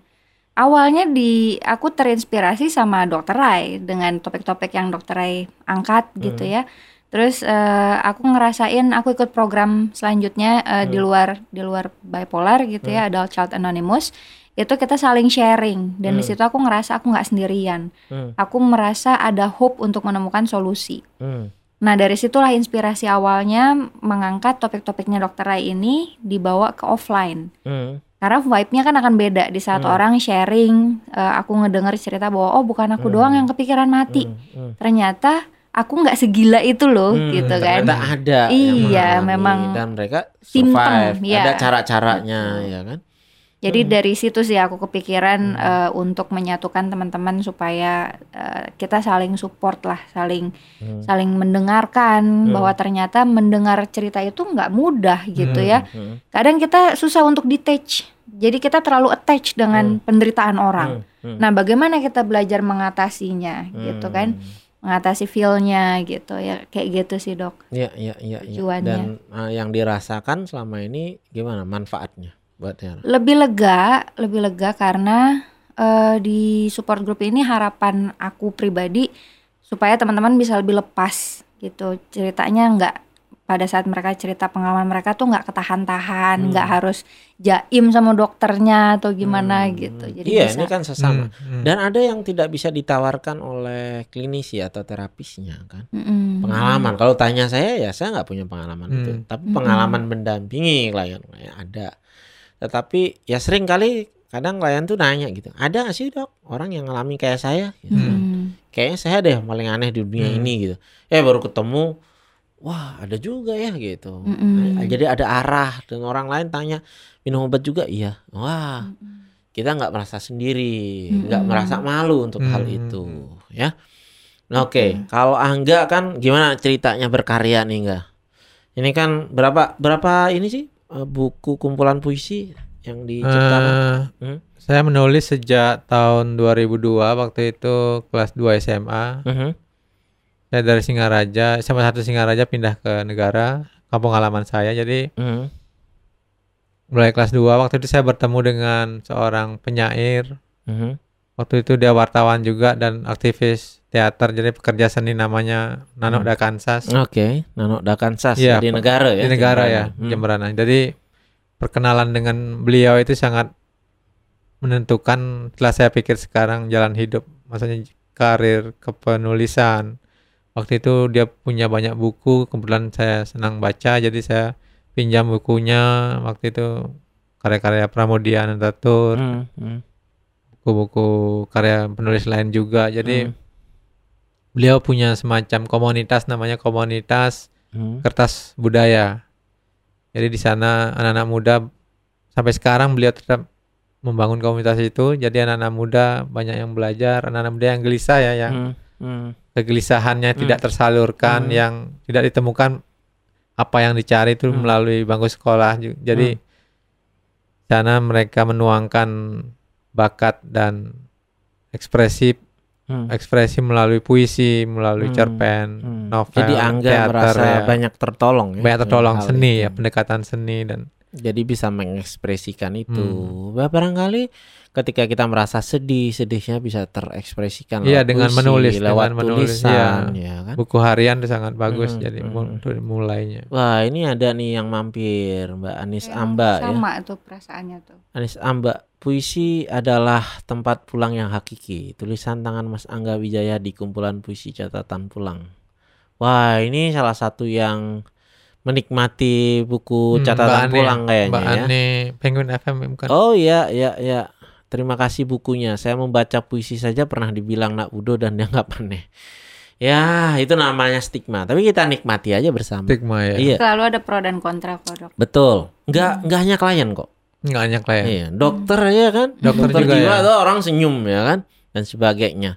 Awalnya di aku terinspirasi sama Dokter Rai dengan topik-topik yang Dokter Rai angkat gitu Hmm. ya. Terus eh, aku ngerasain aku ikut program selanjutnya eh, di luar di luar bipolar gitu ya, Adult Child Anonymous. Itu kita saling sharing dan di situ aku ngerasa aku nggak sendirian. Hmm. Aku merasa ada hope untuk menemukan solusi. Hmm. Nah dari situlah inspirasi awalnya mengangkat topik-topiknya Dokter Rai ini dibawa ke offline. Hmm. Karena vibe-nya kan akan beda di saat orang sharing, eh, aku ngedenger cerita bahwa oh bukan aku doang yang kepikiran mati. Hmm. Ternyata aku nggak segila itu loh, Hmm, gitu kan. ternyata ada yang Iya, memang dan mereka survive. ya. Ada cara-caranya ya kan? Jadi Hmm. dari situ sih aku kepikiran eh, untuk menyatukan teman-teman supaya eh, kita saling support lah, saling Hmm. saling mendengarkan bahwa ternyata mendengar cerita itu nggak mudah gitu ya. Hmm. Kadang kita susah untuk detach. Jadi kita terlalu attach dengan penderitaan orang. Hmm. Nah, bagaimana kita belajar mengatasinya gitu kan? Mengatasi feel-nya gitu ya. Kayak gitu sih, Dok. Iya, iya, iya. Tujuannya. Dan uh, yang dirasakan selama ini gimana manfaatnya buat Tiara? Lebih lega, lebih lega karena eh, di support group ini harapan aku pribadi supaya teman-teman bisa lebih lepas gitu. Ceritanya nggak pada saat mereka cerita pengalaman mereka tuh nggak ketahan-tahan, nggak harus jaim sama dokternya atau gimana gitu. Jadi iya, bisa ini kan sesama. Hmm, hmm. Dan ada yang tidak bisa ditawarkan oleh klinisi atau terapisnya kan. Mm-mm. Pengalaman. Kalau tanya saya ya saya nggak punya pengalaman Hmm. itu. Tapi pengalaman mendampingi klien klien ada. Tetapi ya sering kali kadang klien tuh nanya gitu. Ada nggak sih dok orang yang ngalami kayak saya? Gitu. Mm. Kayaknya saya deh yang paling aneh di dunia Hmm. ini gitu. Eh baru ketemu, wah ada juga ya gitu. Mm-mm. Nah, Jadi ada arah dan orang lain tanya minum obat juga, iya. Wah kita nggak merasa sendiri, nggak merasa malu untuk hal Hmm. itu, ya. Nah, Oke, kalau Angga kan gimana ceritanya berkarya nih enggak? Ini kan berapa berapa ini sih eh, buku kumpulan puisi yang diciptakan? Eh, Hmm? saya menulis sejak tahun 2002 waktu itu kelas 2 SMA. Mhm. Saya dari Singaraja, SMA satu Singaraja pindah ke negara kampung halaman saya. Jadi Mhm. mulai kelas 2 waktu itu saya bertemu dengan seorang penyair. Mhm. Waktu itu dia wartawan juga dan aktivis teater. Jadi pekerja seni namanya Nano Dakansas. Oke, Nano Dakansas Iya, di negara ya. di negara ya. Hmm. Jemberana. Jadi perkenalan dengan beliau itu sangat menentukan setelah saya pikir sekarang jalan hidup, maksudnya karir kepenulisan. Waktu itu dia punya banyak buku, kebetulan saya senang baca, jadi saya pinjam bukunya. Waktu itu karya-karya Pramudia Anantatur, Hmm, hmm, buku-buku karya penulis lain juga. Jadi Hmm. Beliau punya semacam komunitas namanya komunitas hmm. kertas budaya. Jadi di sana anak-anak muda sampai sekarang beliau tetap membangun komunitas itu. Jadi anak-anak muda banyak yang belajar, anak-anak muda yang gelisah ya, yang Hmm, hmm. kegelisahannya tidak tersalurkan, Hmm. yang tidak ditemukan apa yang dicari itu Hmm. melalui bangku sekolah. Jadi sana mereka menuangkan bakat dan ekspresi Hmm. ekspresi melalui puisi, melalui Hmm. cerpen, Hmm. novel, Jadi Angga teater, merasa ya. banyak tertolong ya. banyak tertolong seni itu. ya pendekatan seni dan Jadi bisa mengekspresikan itu. Hmm. Bah, Barangkali ketika kita merasa sedih, sedihnya bisa terekspresikan Iya, lewat dengan puisi, menulis, lewat dengan menulis, tulisan, ya kan? buku harian itu sangat bagus Hmm, jadi hmm, untuk mulainya Wah, ini ada nih yang mampir, Mbak Anis Yang Amba ya. sama tuh perasaannya tuh. Anis Amba, puisi adalah tempat pulang yang hakiki. Tulisan tangan Mas Angga Wijaya di kumpulan puisi catatan pulang. Wah, ini salah satu yang menikmati buku Hmm, catatan Ane, pulang kayaknya Mbak ya. Ane Penguin FM bukan Oh iya, iya, iya. Terima kasih bukunya. Saya membaca puisi saja pernah dibilang nak udo dan dianggap aneh. Ya, itu namanya stigma. Tapi kita nikmati aja bersama. stigma ya Iya, Selalu ada pro dan kontra kok dok. betul. Enggak, enggak hanya klien kok. Nggak banyak lah ya Iya, dokter ya kan. Dokter juga jiwa ya. tuh orang senyum ya kan dan sebagainya.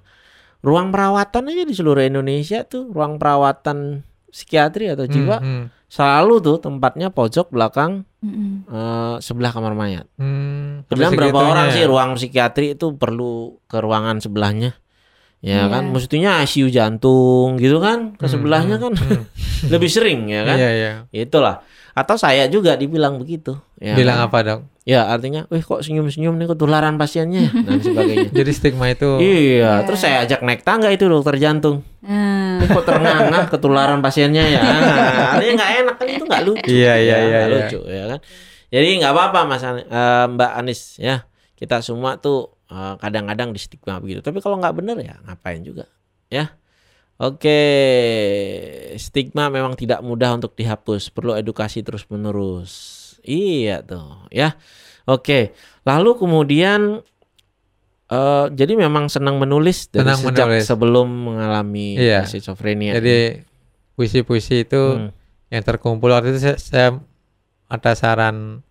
Ruang perawatan aja di seluruh Indonesia tuh ruang perawatan psikiatri atau Hmm, jiwa hmm, selalu tuh tempatnya pojok belakang Mm-mm. eh, sebelah kamar mayat. hmm. Bilang Sampai berapa orang ya. sih ruang psikiatri itu perlu ke ruangan sebelahnya? Ya Iya. kan, mestinya ICU jantung gitu kan, ke sebelahnya kan (laughs) lebih sering ya kan. Iya, iya. Itulah. Atau saya juga dibilang begitu. Ya Bilang kan? apa, Dok? Ya artinya, wih kok senyum-senyum nih ketularan pasiennya (laughs) dan sebagainya. Jadi stigma itu iya, terus saya ajak naik tangga itu dokter jantung. Hmm. Ini kok terengah-engah ketularan pasiennya ya. (laughs) Nah, artinya nggak enak kan itu nggak lucu. Iya, iya, ya, iya, nggak iya. lucu ya kan. Jadi nggak apa-apa Mas An- eh, Mbak Anis ya. Kita semua tuh eh, kadang-kadang di stigma begitu. Tapi kalau nggak bener ya ngapain juga ya. Oke, stigma memang tidak mudah untuk dihapus, perlu edukasi terus-menerus. Iya tuh, ya. Oke, lalu kemudian eh jadi memang senang menulis dari Senang sejak menulis. sebelum mengalami Iya. schizophrenia. Jadi puisi-puisi itu Hmm. yang terkumpul waktu itu saya, saya ada saran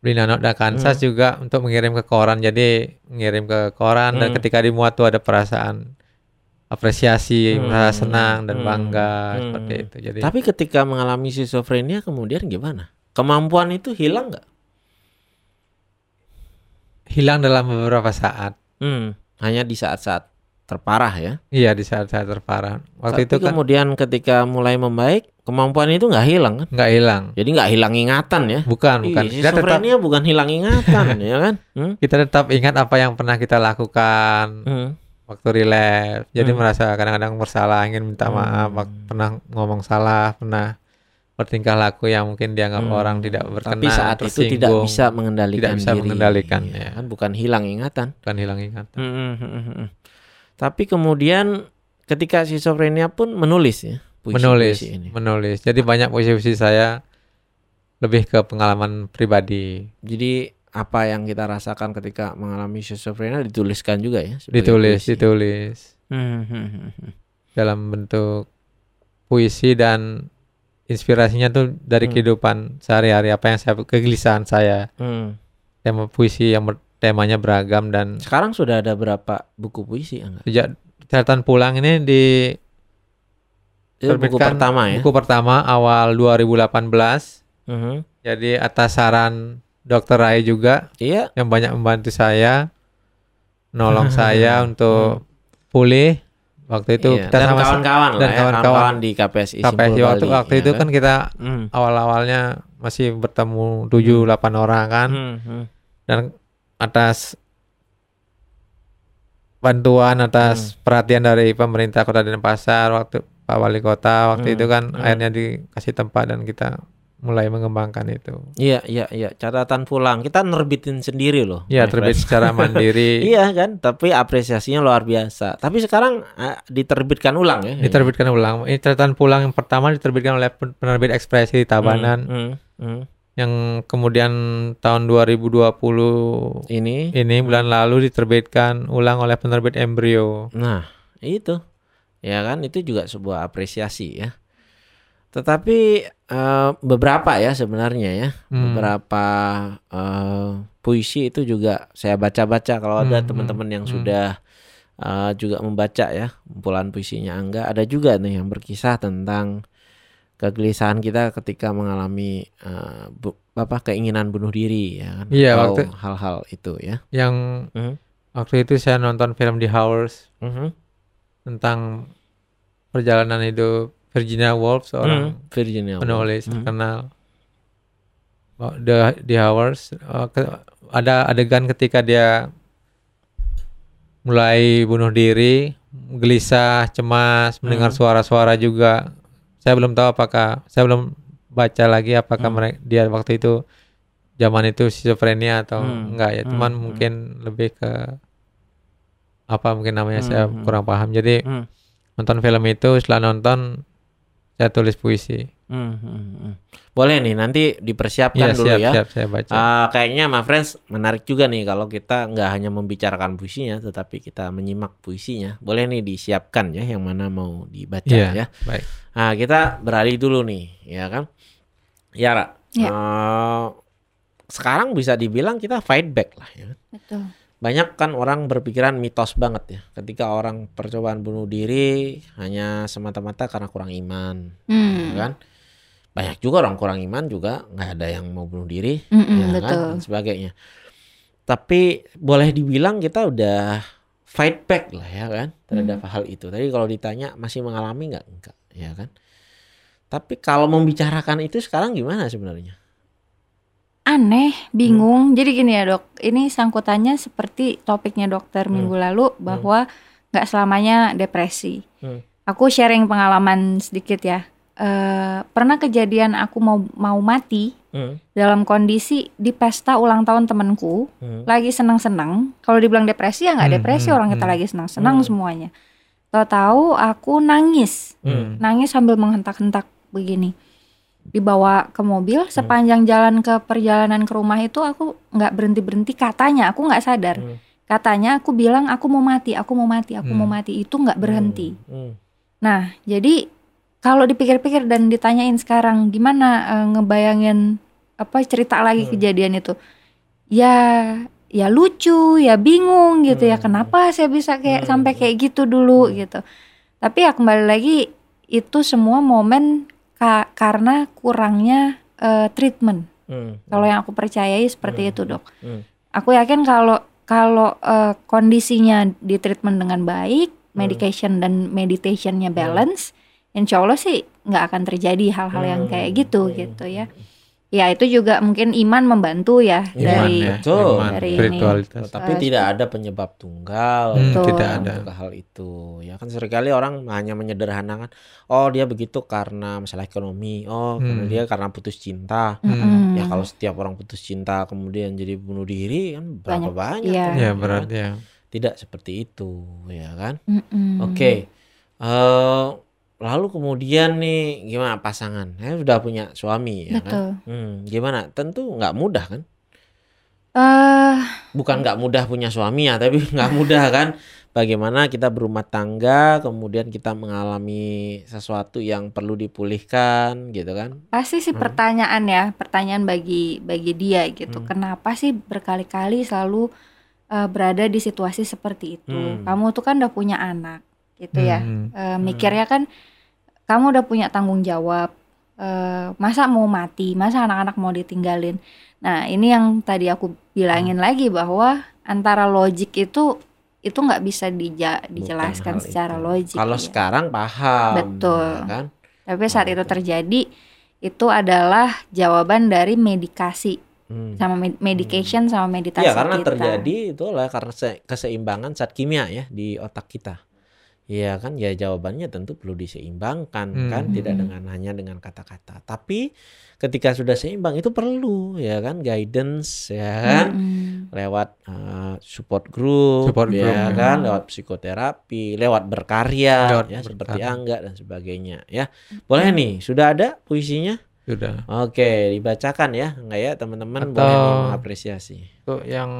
Blinanot dan Kansas Hmm. juga untuk mengirim ke koran. Jadi mengirim ke koran dan Hmm. ketika dimuat tuh ada perasaan apresiasi, Hmm. merasa senang dan Hmm. bangga Hmm. seperti itu. Jadi Tapi ketika mengalami schizophrenia kemudian gimana? Kemampuan itu hilang nggak? hilang dalam beberapa saat. Hmm, hanya di saat-saat terparah ya. Iya di saat-saat terparah. Waktu Tapi itu kan kemudian ketika mulai membaik, kemampuan itu nggak hilang kan? nggak hilang. Jadi nggak hilang ingatan ya? Bukan, bukan. Ih, Kita tetap bukan hilang ingatan (laughs) ya kan? Hmm? kita tetap ingat apa yang pernah kita lakukan Hmm. waktu relapse. Jadi Hmm. merasa kadang-kadang bersalah, ingin minta maaf, Hmm. pernah ngomong salah, pernah bertingkah laku yang mungkin dianggap Hmm. orang tidak berkenan, Tapi saat itu tidak bisa mengendalikan tidak bisa diri. mengendalikan, Ya ya. kan bukan hilang ingatan. bukan hilang ingatan. Hmm, hmm, hmm, hmm. Tapi kemudian ketika schizophrenia pun menulis ya puisi-puisi menulis, ini. menulis. Jadi banyak puisi-puisi saya lebih ke pengalaman pribadi. Jadi apa yang kita rasakan ketika mengalami schizophrenia dituliskan juga ya? Ditulis, puisi. ditulis Hmm, hmm, hmm, hmm. dalam bentuk puisi dan inspirasinya tuh dari Hmm. kehidupan sehari-hari apa yang saya kegelisahan saya. Hmm. Tema puisi yang temanya beragam dan Sekarang sudah ada berapa buku puisi enggak? sejak catatan pulang ini di Itu buku pertama ya. buku pertama awal 2018 Mhm. jadi atas saran dokter Rai juga Iya. yang banyak membantu saya nolong (laughs) saya untuk pulih waktu itu iya. kita dan sama kawan-kawan dan ya, kawan-kawan kawan-kawan di KPSI KPSI waktu Bali, waktu ya itu kan kita Hmm. awal-awalnya masih bertemu 7 8 orang kan Hmm, hmm. dan atas bantuan atas perhatian dari pemerintah Kota Denpasar waktu Pak Wali Kota waktu Hmm, itu kan hmm. akhirnya dikasih tempat dan kita mulai mengembangkan itu. Iya, iya, iya. Catatan pulang. Kita nerbitin sendiri loh. Ya my terbit friend. secara mandiri, (laughs) Iya kan, tapi apresiasinya luar biasa. Tapi sekarang ah, diterbitkan ulang ya. diterbitkan ulang. Ini catatan pulang yang pertama diterbitkan oleh pen- penerbit ekspresi di Tabanan Hmm, hmm, hmm. yang kemudian tahun 2020 Ini. ini bulan lalu diterbitkan ulang oleh penerbit Embrio. Nah, itu. Ya kan, itu juga sebuah apresiasi ya. Tetapi eh, beberapa ya sebenarnya ya, Hmm. beberapa eh, puisi itu juga saya baca-baca kalau ada Hmm, teman-teman yang hmm. sudah eh, juga membaca ya kumpulan puisinya Angga, ada juga nih yang berkisah tentang kegelisahan kita ketika mengalami eh, bu- apa keinginan bunuh diri ya kan, Iya, atau waktu- hal-hal itu ya. Yang Mhm. waktu itu saya nonton film The Hours Mhm. tentang perjalanan hidup Virginia Woolf seorang Hmm, Virginia penulis Mhm. terkenal Oh, The The Hours ke- ada adegan ketika dia mulai bunuh diri gelisah cemas mendengar Hmm. suara-suara juga saya belum tahu apakah saya belum baca lagi apakah Hmm. mereka dia waktu itu zaman itu schizophrenia atau Hmm. enggak ya Hmm. cuman Hmm. mungkin lebih ke apa mungkin namanya saya Hmm. kurang paham jadi Hmm. nonton film itu setelah nonton saya tulis puisi Hmm, hmm, hmm. Boleh nih nanti dipersiapkan Iya, dulu siap, ya. siap saya baca Ah, kayaknya my friends menarik juga nih kalau kita nggak hanya membicarakan puisinya, tetapi kita menyimak puisinya. Boleh nih disiapkan ya yang mana mau dibaca Iya, ya. baik Nah kita beralih dulu nih, ya kan? Yara, Iya. eh, sekarang bisa dibilang kita fight back lah ya. Betul. Banyak kan orang berpikiran mitos banget ya, ketika orang percobaan bunuh diri hanya semata-mata karena kurang iman, Hmm. ya kan? Banyak juga orang kurang iman juga nggak ada yang mau bunuh diri, Mm-mm, ya kan dan sebagainya. Tapi boleh dibilang kita udah fight back lah ya kan terhadap hal itu. Tadi kalau ditanya masih mengalami nggak? Enggak, ya kan. Tapi kalau membicarakan itu sekarang gimana sebenarnya? Aneh, bingung. Jadi gini ya dok, ini sangkutannya seperti topiknya dokter minggu lalu bahwa nggak selamanya depresi. Hmm. Aku sharing pengalaman sedikit ya. Eh, pernah kejadian aku mau mau mati Hmm, dalam kondisi di pesta ulang tahun temanku hmm, lagi senang-senang. Kalau dibilang depresi ya nggak Hmm, depresi hmm, orang kita hmm. lagi senang-senang Hmm. semuanya. Tahu-tahu aku nangis, hmm, nangis sambil menghentak-hentak begini. Dibawa ke mobil Hmm. sepanjang jalan ke perjalanan ke rumah itu aku nggak berhenti berhenti katanya aku nggak sadar. hmm, Katanya aku bilang aku mau mati, aku mau mati, aku mau Hmm. mati itu nggak berhenti. hmm, Nah, jadi kalau dipikir-pikir dan ditanyain sekarang gimana eh, ngebayangin apa cerita lagi Hmm. kejadian itu. Ya ya lucu, ya bingung gitu ya. Hmm. Kenapa saya bisa kayak Hmm. sampai kayak gitu dulu Hmm. gitu. Tapi ya kembali lagi itu semua momen ka- karena kurangnya eh, treatment. hmm, Kalau yang aku percayai seperti Hmm. itu, Dok. hmm, Aku yakin kalau kalau eh, kondisinya di treatment dengan baik, medication dan meditationnya balance, insya Allah sih nggak akan terjadi hal-hal yang kayak gitu Hmm. gitu ya. Ya itu juga mungkin iman membantu ya Iman dari ya. Betul. iman, Dari ini. spiritualitas. Tapi tidak ada penyebab tunggal Hmm, Betul. tidak ada. untuk hal itu. Ya kan sering kali orang hanya menyederhanakan, oh dia begitu karena masalah ekonomi, oh karena Hmm. dia karena putus cinta. Mm-mm. Ya kalau setiap orang putus cinta kemudian jadi bunuh diri kan berapa Banyak. banyak, Iya. tuh, Ya kan? berat ya. Tidak seperti itu, ya kan? Mm-mm. Oke. eh lalu kemudian nih gimana pasangan? Ya sudah punya suami ya kan? Betul. Hmm, gimana? Tentu nggak mudah kan? Eh, Bukan nggak mudah punya suami ya, tapi (laughs) nggak mudah kan? Bagaimana kita berumah tangga, kemudian kita mengalami sesuatu yang perlu dipulihkan, gitu kan? pasti sih Hmm. pertanyaan ya, pertanyaan bagi bagi dia gitu. Hmm. Kenapa sih berkali-kali selalu eh, berada di situasi seperti itu? Hmm. Kamu tuh kan udah punya anak gitu ya. Eh, mikirnya kan kamu udah punya tanggung jawab. Eh, masa mau mati, masa anak-anak mau ditinggalin. Nah, ini yang tadi aku bilangin Hmm. lagi bahwa antara logik itu itu nggak bisa dija- dijelaskan Bukan secara itu. logik. Kalau ya. sekarang paham, Betul. ya kan? Tapi saat Oh, itu terjadi itu adalah jawaban dari medikasi Hmm. sama med- medication sama meditasi Iya karena kita. terjadi itu adalah karena se- keseimbangan zat kimia ya di otak kita. Iya kan ya jawabannya tentu perlu diseimbangkan Hmm. kan tidak Hmm. dengan hanya dengan kata-kata. Tapi ketika sudah seimbang itu perlu ya kan guidance ya kan Mm-mm. lewat uh, support group Support ya group, ya. kan lewat psikoterapi, lewat berkarya Lewat ya seperti berkarya. Angga dan sebagainya ya. Boleh nih, sudah ada puisinya? Sudah. Oke, dibacakan ya enggak ya teman-teman boleh mengapresiasi. Untuk yang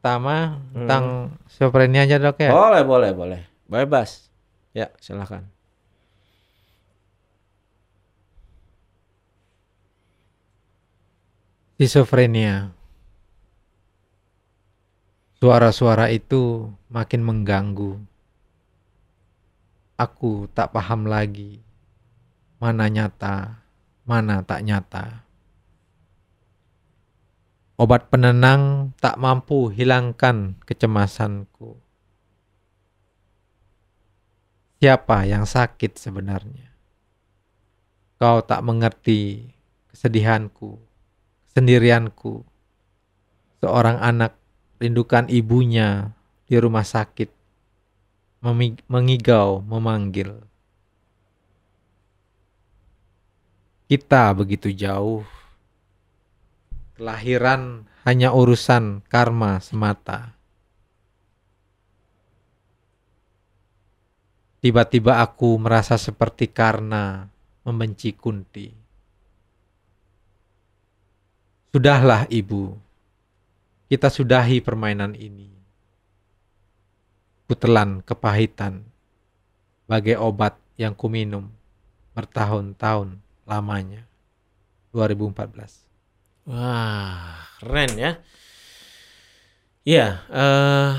pertama Hmm. tentang schizophrenia aja dok ya. Boleh, boleh, boleh. Bebas. Ya, silakan. Schizophrenia. Suara-suara itu makin mengganggu. Aku tak paham lagi mana nyata, mana tak nyata. Obat penenang tak mampu hilangkan kecemasanku. Siapa yang sakit sebenarnya? Kau tak mengerti kesedihanku, sendirianku. Seorang anak rindukan ibunya di rumah sakit, mengigau, memanggil. Kita begitu jauh. Kelahiran hanya urusan karma semata. Tiba-tiba aku merasa seperti karena membenci Kunti. Sudahlah ibu, kita sudahi permainan ini. Kutelan kepahitan bagai obat yang kuminum bertahun-tahun lamanya. 2014. Wah, keren ya. Iya, eh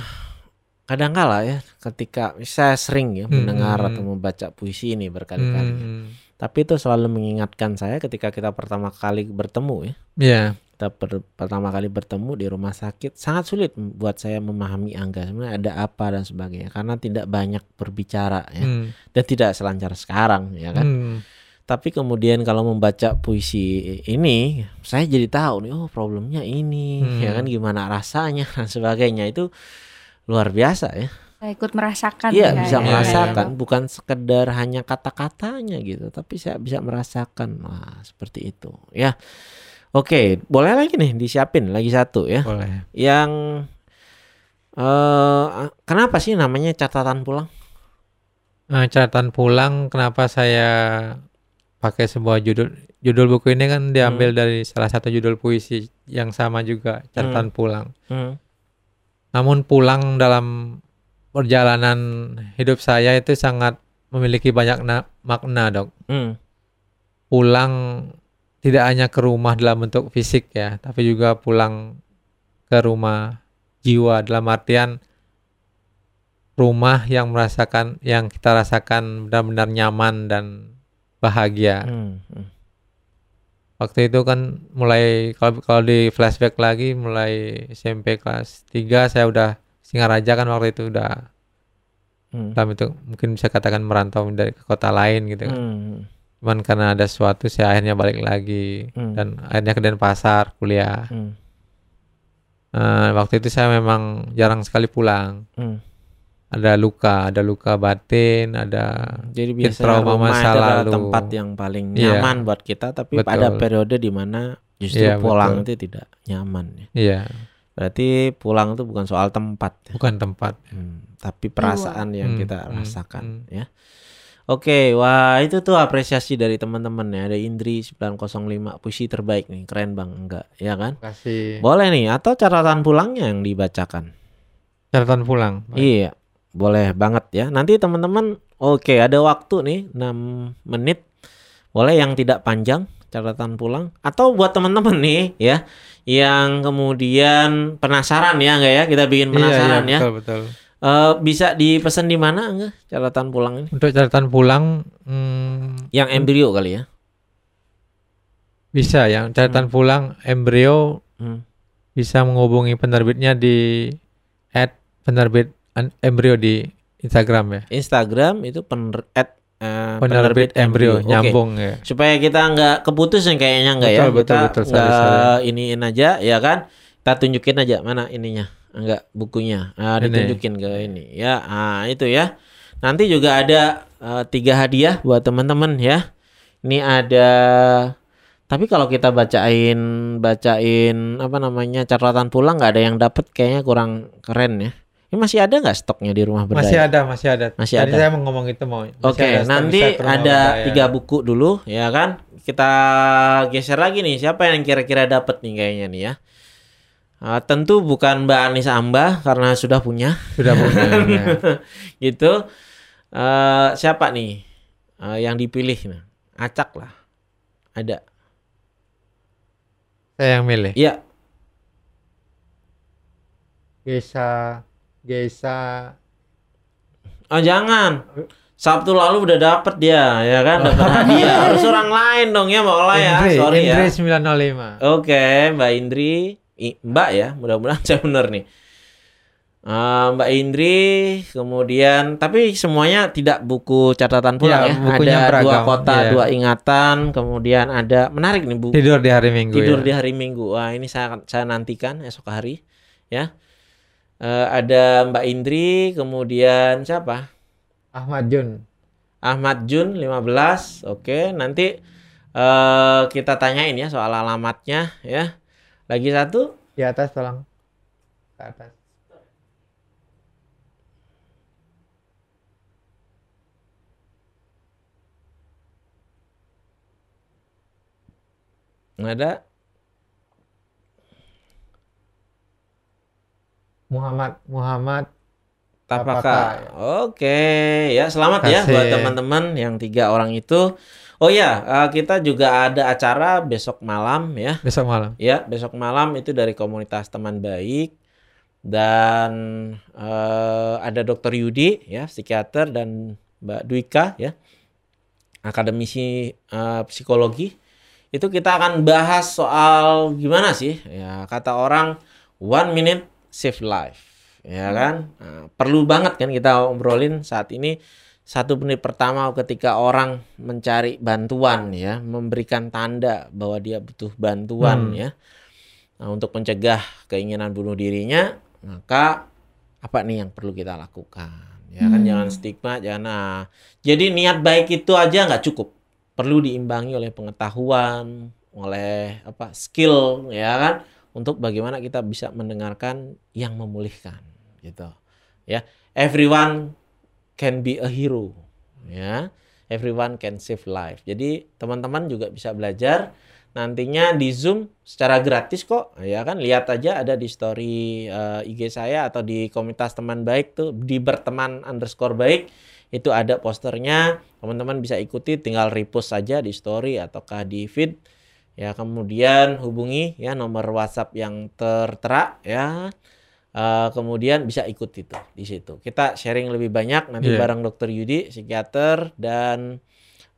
kadangkala ya ketika saya sering ya mendengar Hmm. atau membaca puisi ini berkali-kali. ya. Hmm, Tapi itu selalu mengingatkan saya ketika kita pertama kali bertemu ya. ya, kita per- pertama kali bertemu di rumah sakit sangat sulit buat saya memahami Angga sebenarnya ada apa dan sebagainya karena tidak banyak berbicara ya Hmm. dan tidak selancar sekarang ya kan. Hmm. Tapi kemudian kalau membaca puisi ini, saya jadi tahu nih, oh problemnya ini, Hmm. ya kan gimana rasanya (laughs) dan sebagainya itu luar biasa ya. Saya ikut merasakan Iya ya, bisa ya. merasakan, bukan sekedar hanya kata-katanya gitu, tapi saya bisa merasakan, wah seperti itu ya. Oke, boleh lagi nih disiapin lagi satu ya, Boleh. yang eh kenapa sih namanya catatan pulang? Nah, catatan pulang kenapa saya pakai sebuah judul judul buku ini kan diambil dari salah satu judul puisi yang sama juga catatan pulang. Hmm. Namun pulang dalam perjalanan hidup saya itu sangat memiliki banyak na- makna, Dok. Hmm. Pulang tidak hanya ke rumah dalam bentuk fisik ya, tapi juga pulang ke rumah jiwa dalam artian rumah yang merasakan yang kita rasakan benar-benar nyaman dan bahagia. Hmm. Hmm. Waktu itu kan mulai kalau kalau di flashback lagi mulai SMP kelas 3 saya udah Singaraja kan waktu itu udah Hmm. dalam itu mungkin bisa katakan merantau dari ke kota lain gitu kan. Hmm. Cuman karena ada sesuatu saya akhirnya balik lagi Hmm. dan akhirnya ke Denpasar kuliah. Hmm. Eh, waktu itu saya memang jarang sekali pulang. Hmm. Ada luka, ada luka batin, ada Jadi biasanya trauma rumah masa itu adalah lalu. tempat yang paling Iya. nyaman buat kita, tapi pada Betul. periode di mana justru Iya, pulang betul. itu tidak nyaman. Ya. iya, Berarti pulang itu bukan soal tempat, ya. bukan tempat. Hmm, tapi perasaan yang Hmm, kita hmm, rasakan. hmm. Ya. Oke, wah itu tuh apresiasi dari teman-teman ya. Ada Indri 905 puisi terbaik nih, keren bang, enggak, ya kan? Kasih Boleh nih, atau catatan pulangnya yang dibacakan. catatan pulang. Iya, boleh banget ya. Nanti teman-teman, oke ada waktu nih 6 menit. Boleh yang tidak panjang catatan pulang atau buat teman-teman nih ya yang kemudian penasaran ya enggak ya kita bikin Iya, penasaran iya, ya. betul betul. Eh, bisa dipesan di mana enggak catatan pulang ini? Untuk catatan pulang hmm, Yang embrio kali ya. bisa ya. Catatan pulang embrio Hmm. bisa menghubungi penerbitnya di at penerbit embrio di Instagram ya. Instagram itu pener at, eh, Penerbit embrio Oke. nyambung ya. supaya kita nggak keputus yang kayaknya nggak ya Betul, betul, kita betul. Sorry, sorry. iniin aja ya kan kita tunjukin aja mana ininya enggak bukunya ah, Ini. ditunjukin ke ini ya ah itu ya nanti juga ada eh, tiga hadiah buat teman-teman ya ini ada tapi kalau kita bacain bacain apa namanya catatan pulang nggak ada yang dapat kayaknya kurang keren ya ini masih ada nggak stoknya di rumah berdaya Masih ada, masih ada. Masih Tadi ada. saya mau ngomong itu mau. Oke, stok nanti ada tiga buku dulu, ya kan? Kita geser lagi nih, siapa yang kira-kira dapat nih kayaknya nih ya? Ah, tentu bukan Mbak Anissa Amba karena sudah punya, sudah punya. (laughs) ya. gitu. Eh, siapa nih eh, yang dipilih? Nah, acak lah, ada. Saya yang milih. Iya, Gesa, Gesa. oh jangan. Sabtu lalu udah dapet dia, ya kan? (laughs) Dapat hadiah. Harus orang lain dong ya, Mbak Ola ya. Indri, Sorry ya. Indri 905. Oke, Mbak Indri, I- Mbak ya, mudah-mudahan (laughs) saya benar nih. Eh, Mbak Indri, kemudian tapi semuanya tidak buku catatan pulang Iya, ya. bukunya ada dua beragam, kota, iya. dua ingatan, kemudian ada menarik nih buku Tidur di hari Minggu tidur ya. di hari Minggu. Wah, ini saya saya nantikan esok hari ya. Eh, ada Mbak Indri, kemudian siapa? Ahmad Jun. Ahmad Jun 15. Oke, nanti eh kita tanyain ya soal alamatnya ya. Lagi satu Di atas tolong. Ke atas. nggak ada. Muhammad Muhammad Tapaka. Tapaka, Oke, ya selamat ya buat teman-teman yang tiga orang itu. Oh ya, eh, kita juga ada acara besok malam ya. besok malam. Ya, besok malam itu dari komunitas teman baik dan eh, ada Dokter Yudi ya, psikiater dan Mbak Dwika ya, akademisi eh, psikologi. itu kita akan bahas soal gimana sih ya kata orang one minute save life ya kan? Nah, perlu banget kan kita obrolin saat ini. Satu menit pertama ketika orang mencari bantuan ya memberikan tanda bahwa dia butuh bantuan Hmm. ya. Nah, untuk mencegah keinginan bunuh dirinya maka apa nih yang perlu kita lakukan? Ya kan Hmm. jangan stigma jangan nah, jadi niat baik itu aja nggak cukup. Perlu diimbangi oleh pengetahuan oleh apa skill ya kan untuk bagaimana kita bisa mendengarkan yang memulihkan gitu. Ya everyone can be a hero ya. Everyone can save life. Jadi teman-teman juga bisa belajar nantinya di Zoom secara gratis kok ya kan? Lihat aja ada di story eh, IG saya atau di komunitas teman baik tuh di berteman underscore baik itu ada posternya. Teman-teman bisa ikuti tinggal repost saja di story ataukah di feed ya kemudian hubungi ya nomor WhatsApp yang tertera ya. Eh, kemudian bisa ikut itu di situ. Kita sharing lebih banyak nanti Iya. bareng dokter Yudi psikiater dan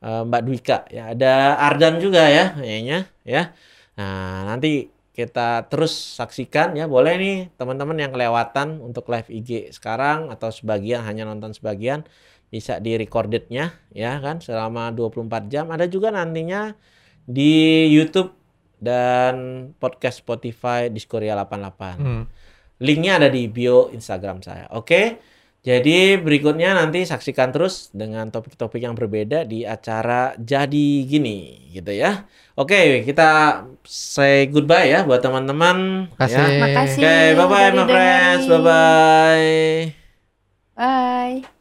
eh, Mbak Dwika. Ya ada Ardan juga ya kayaknya ya. Nah nanti kita terus saksikan ya. Boleh nih teman-teman yang kelewatan untuk live IG sekarang atau sebagian hanya nonton sebagian bisa di recordednya ya kan selama 24 jam. Ada juga nantinya di YouTube dan podcast Spotify Diskoria 88 Hmm. linknya ada di bio Instagram saya oke jadi berikutnya nanti saksikan terus dengan topik-topik yang berbeda di acara jadi gini gitu ya oke kita say goodbye ya buat teman-teman Makasih. ya. Makasih. oke bye bye udah my friends bye bye Bye.